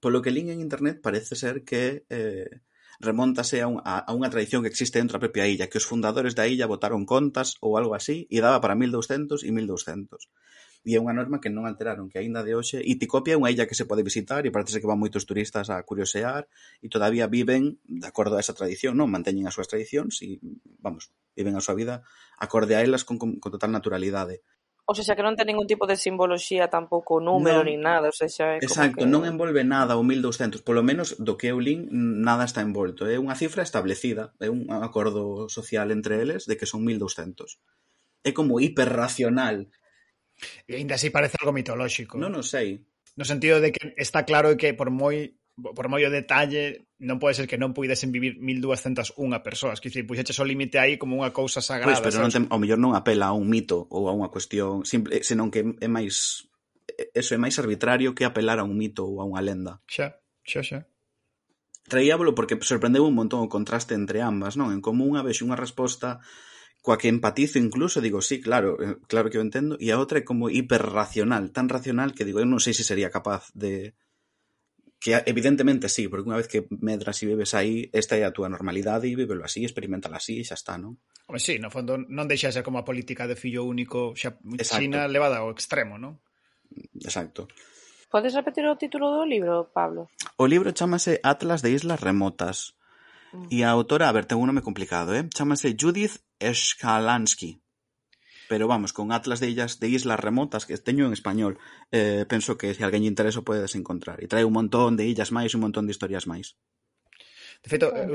Polo que lin en internet parece ser que eh, remontase a, un, a, a unha tradición que existe dentro da propia illa, que os fundadores da illa votaron contas ou algo así e daba para 1200 e 1200. E é unha norma que non alteraron, que aínda de hoxe... Iticopia é unha illa que se pode visitar e parece que van moitos turistas a curiosear e todavía viven de acordo a esa tradición, non? Manteñen as súas tradicións e, vamos, viven a súa vida acorde a elas con, con, con total naturalidade. O sea, que non ten ningún tipo de simboloxía tampouco número non, nin nada, o sea, é Exacto, que... non envolve nada o 1200, polo menos do que eu lin nada está envolto, é unha cifra establecida, é un acordo social entre eles de que son 1200. É como hiperracional E ainda así parece algo mitolóxico. Non o sei. No sentido de que está claro que por moi por moi o detalle, non pode ser que non puidesen vivir 1201 persoas, que dicir, puxeches o límite aí como unha cousa sagrada. Pois, pero sabes? non ten, ao mellor non apela a un mito ou a unha cuestión, simple, eh, senón que é máis eh, eso é máis arbitrario que apelar a un mito ou a unha lenda. Xa, xa, xa. Traíábolo porque sorprendeu un montón o contraste entre ambas, non? En como unha vez unha resposta coa que empatizo incluso, digo, sí, claro, eh, claro que o entendo, e a outra é como hiperracional, tan racional que digo, eu non sei se sería capaz de que evidentemente sí, porque unha vez que medras e vives aí, esta é a túa normalidade e vívelo así, experimentala así e xa está, non? Pois sí, no fondo non deixa ser como a política de fillo único xa Exacto. China levada ao extremo, non? Exacto. Podes repetir o título do libro, Pablo? O libro chamase Atlas de Islas Remotas Mm. E a autora, a ver, ten un nome complicado, eh? Chámase Judith Eskalansky. Pero vamos, con atlas de illas de islas remotas que teño en español, eh, penso que se alguén lle interesa podedes encontrar. E trae un montón de illas máis, un montón de historias máis. De feito, eu,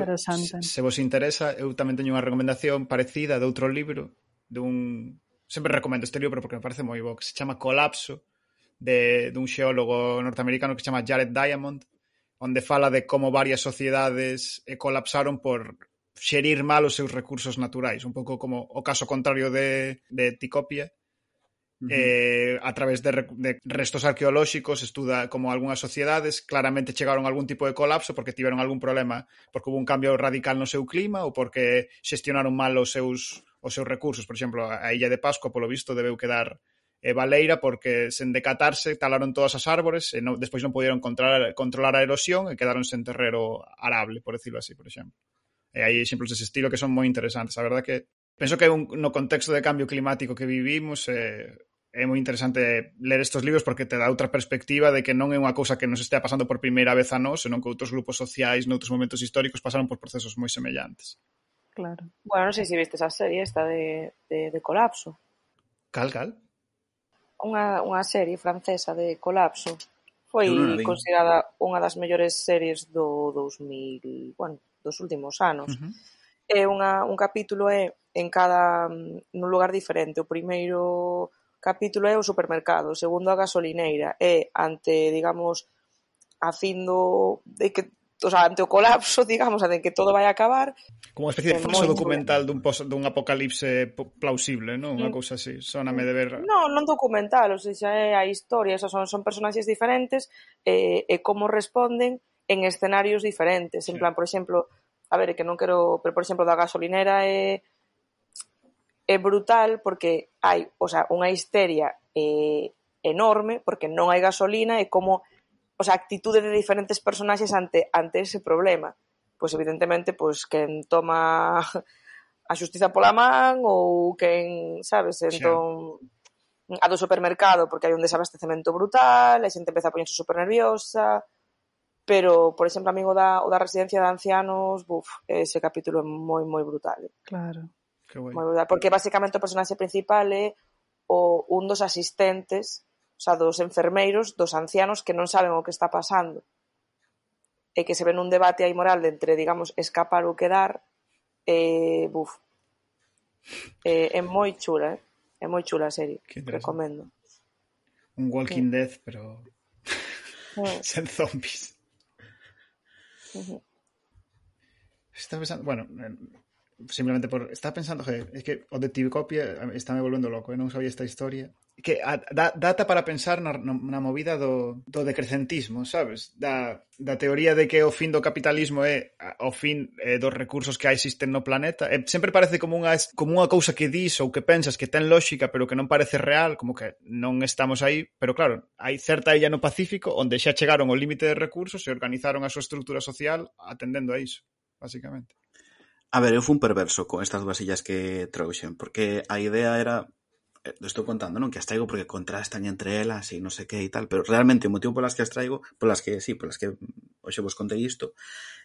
se vos interesa, eu tamén teño unha recomendación parecida de outro libro, dun... Sempre recomendo este libro porque me parece moi bo, que se chama Colapso, de dun xeólogo norteamericano que se chama Jared Diamond, onde fala de como varias sociedades eh, colapsaron por xerir mal os seus recursos naturais, un pouco como o caso contrario de, de Ticopia, Uh -huh. eh, a través de, de restos arqueolóxicos, estuda como algunhas sociedades claramente chegaron a algún tipo de colapso porque tiveron algún problema, porque hubo un cambio radical no seu clima ou porque xestionaron mal os seus os seus recursos. Por exemplo, a Illa de Pascua, polo visto, debeu quedar e Baleira porque sen decatarse talaron todas as árbores e non, despois non pudieron controlar, controlar a erosión e quedaron sen terrero arable, por decirlo así, por exemplo. E hai exemplos dese estilo que son moi interesantes. A verdade que penso que un, no contexto de cambio climático que vivimos eh, é moi interesante ler estes libros porque te dá outra perspectiva de que non é unha cousa que nos estea pasando por primeira vez a nós, senón que outros grupos sociais noutros momentos históricos pasaron por procesos moi semellantes. Claro. Bueno, non sei se vistes a serie esta de, de, de colapso. Cal, cal? unha, unha serie francesa de colapso foi considerada unha das mellores series do 2000, bueno, dos últimos anos. Uh -huh. É unha, un capítulo é en cada mm, nun lugar diferente. O primeiro capítulo é o supermercado, o segundo a gasolineira, é ante, digamos, a fin do de que o sea, ante o colapso, digamos, ante que todo vai a acabar. Como unha especie de falso documental dun, pos, dun apocalipse plausible, non? Unha mm. cousa así, soname de ver... Non, non documental, ou seja, é a historia, o sea, son, son personaxes diferentes e, eh, e como responden en escenarios diferentes. En sí. plan, por exemplo, a ver, que non quero, pero por exemplo, da gasolinera é é brutal porque hai, o sea, unha histeria eh, enorme porque non hai gasolina e como o sea, actitude de diferentes personaxes ante, ante ese problema. Pois evidentemente, pois quen toma a xustiza pola man ou quen, sabes, entón a do supermercado porque hai un desabastecemento brutal, a xente empeza a poñerse super nerviosa, pero, por exemplo, amigo da, o da residencia de ancianos, buf, ese capítulo é moi, moi brutal. Eh? Claro. Que guai. moi brutal, porque basicamente o personaxe principal é o, un dos asistentes o sea, dos enfermeiros, dos ancianos que non saben o que está pasando e que se ven un debate aí moral de entre, digamos, escapar ou quedar, e, buf, é, é moi chula, eh? é moi chula a serie, recomendo. Un Walking Dead, pero Mm, *laughs* sen zombies. Estaba pensando, bueno, eh, simplemente por... Estaba pensando, joder, es que o de TV Copia eh, estáme volvendo loco, eu non sabía esta historia. Que a, da, data para pensar na, na movida do, do decrecentismo, sabes? Da, da teoría de que o fin do capitalismo é o fin eh, dos recursos que existen no planeta. E sempre parece como unha, como unha cousa que dis ou que pensas que ten lógica pero que non parece real, como que non estamos aí, pero claro, hai certa illa no Pacífico onde xa chegaron ao límite de recursos e organizaron a súa estrutura social atendendo a iso, basicamente. A ver, eu fun perverso con estas dúas illas que trouxen, porque a idea era eh, estou contando, non, que as traigo porque contrastan entre elas e non sei que e tal, pero realmente o motivo polas que as traigo, polas que, si, sí, polas que hoxe vos contei isto,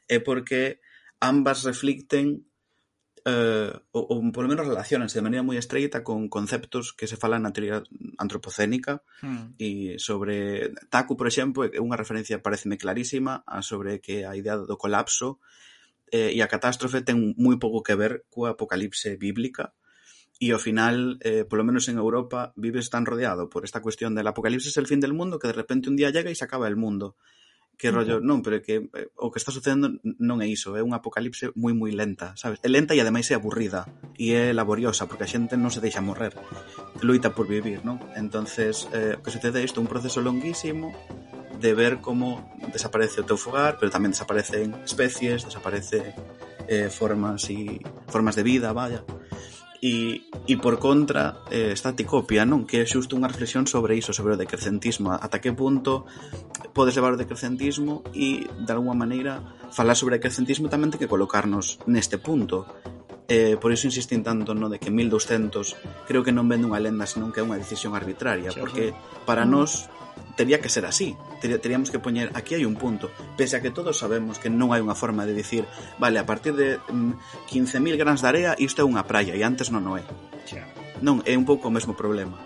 é porque ambas reflicten eh, ou, ou polo menos relacionanse de maneira moi estreita con conceptos que se falan na teoría antropocénica mm. e sobre Taku, por exemplo, é unha referencia pareceme clarísima a sobre que a idea do colapso Eh, e a catástrofe ten moi pouco que ver coa apocalipse bíblica e ao final, eh, polo menos en Europa, vives tan rodeado por esta cuestión del apocalipse es el fin del mundo que de repente un día llega e se acaba el mundo. Que rollo, non, pero que eh, o que está sucedendo non é iso, é unha apocalipse moi moi lenta, sabes? É lenta e ademais é aburrida e é laboriosa porque a xente non se deixa morrer, loita por vivir, non? Entonces, eh, o que sucede é isto, un proceso longuísimo de ver como desaparece o teu fogar, pero tamén desaparecen especies, desaparece eh, formas e formas de vida, vaya. E, e por contra eh, está a ticopia, non? Que é xusto unha reflexión sobre iso, sobre o decrecentismo, ata que punto podes levar o decrecentismo e de alguma maneira falar sobre o decrecentismo tamén ten que colocarnos neste punto, eh, por iso insistín tanto no de que 1200 creo que non vende unha lenda senón que é unha decisión arbitraria porque para mm. nós tería que ser así. Teríamos que poñer aquí hai un punto, pese a que todos sabemos que non hai unha forma de dicir, vale, a partir de mm, 15.000 grans de area isto é unha praia e antes non o é. Non, é un pouco o mesmo problema.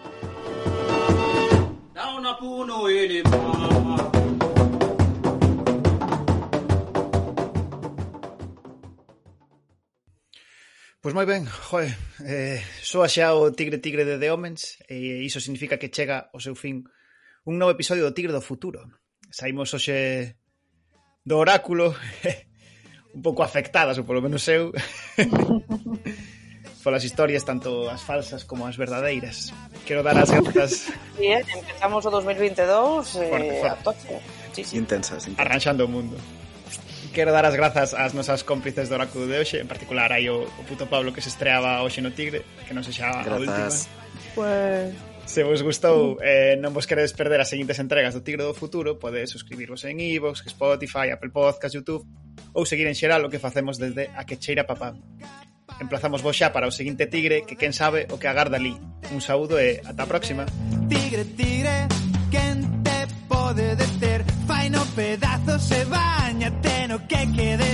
Pois moi ben, joe, eh, soa xa o Tigre Tigre de The Omens e iso significa que chega o seu fin un novo episodio do Tigre do Futuro. Saímos hoxe do oráculo *laughs* un pouco afectadas, ou polo menos eu, *laughs* polas historias tanto as falsas como as verdadeiras. Quero dar as grazas. Bien, empezamos o 2022 eh, fuerte, fuerte. a toque. Sí, sí. Intensas, intensas. Arranxando o mundo. Quero dar as grazas ás nosas cómplices do oráculo de hoxe, en particular hai o, o puto Pablo que se estreaba hoxe no Tigre, que non se xa a última. Pues... Se vos gustou e eh, non vos queredes perder as seguintes entregas do Tigre do Futuro, podedes suscribirvos en iVoox, e Spotify, Apple Podcast, YouTube ou seguir en xeral o que facemos desde a que cheira papá. Emplazamos vos xa para o seguinte Tigre que quen sabe o que agarda ali. Un saúdo e ata a próxima. Tigre, tigre, quen te pode deter, fai no pedazos e bañate no que quede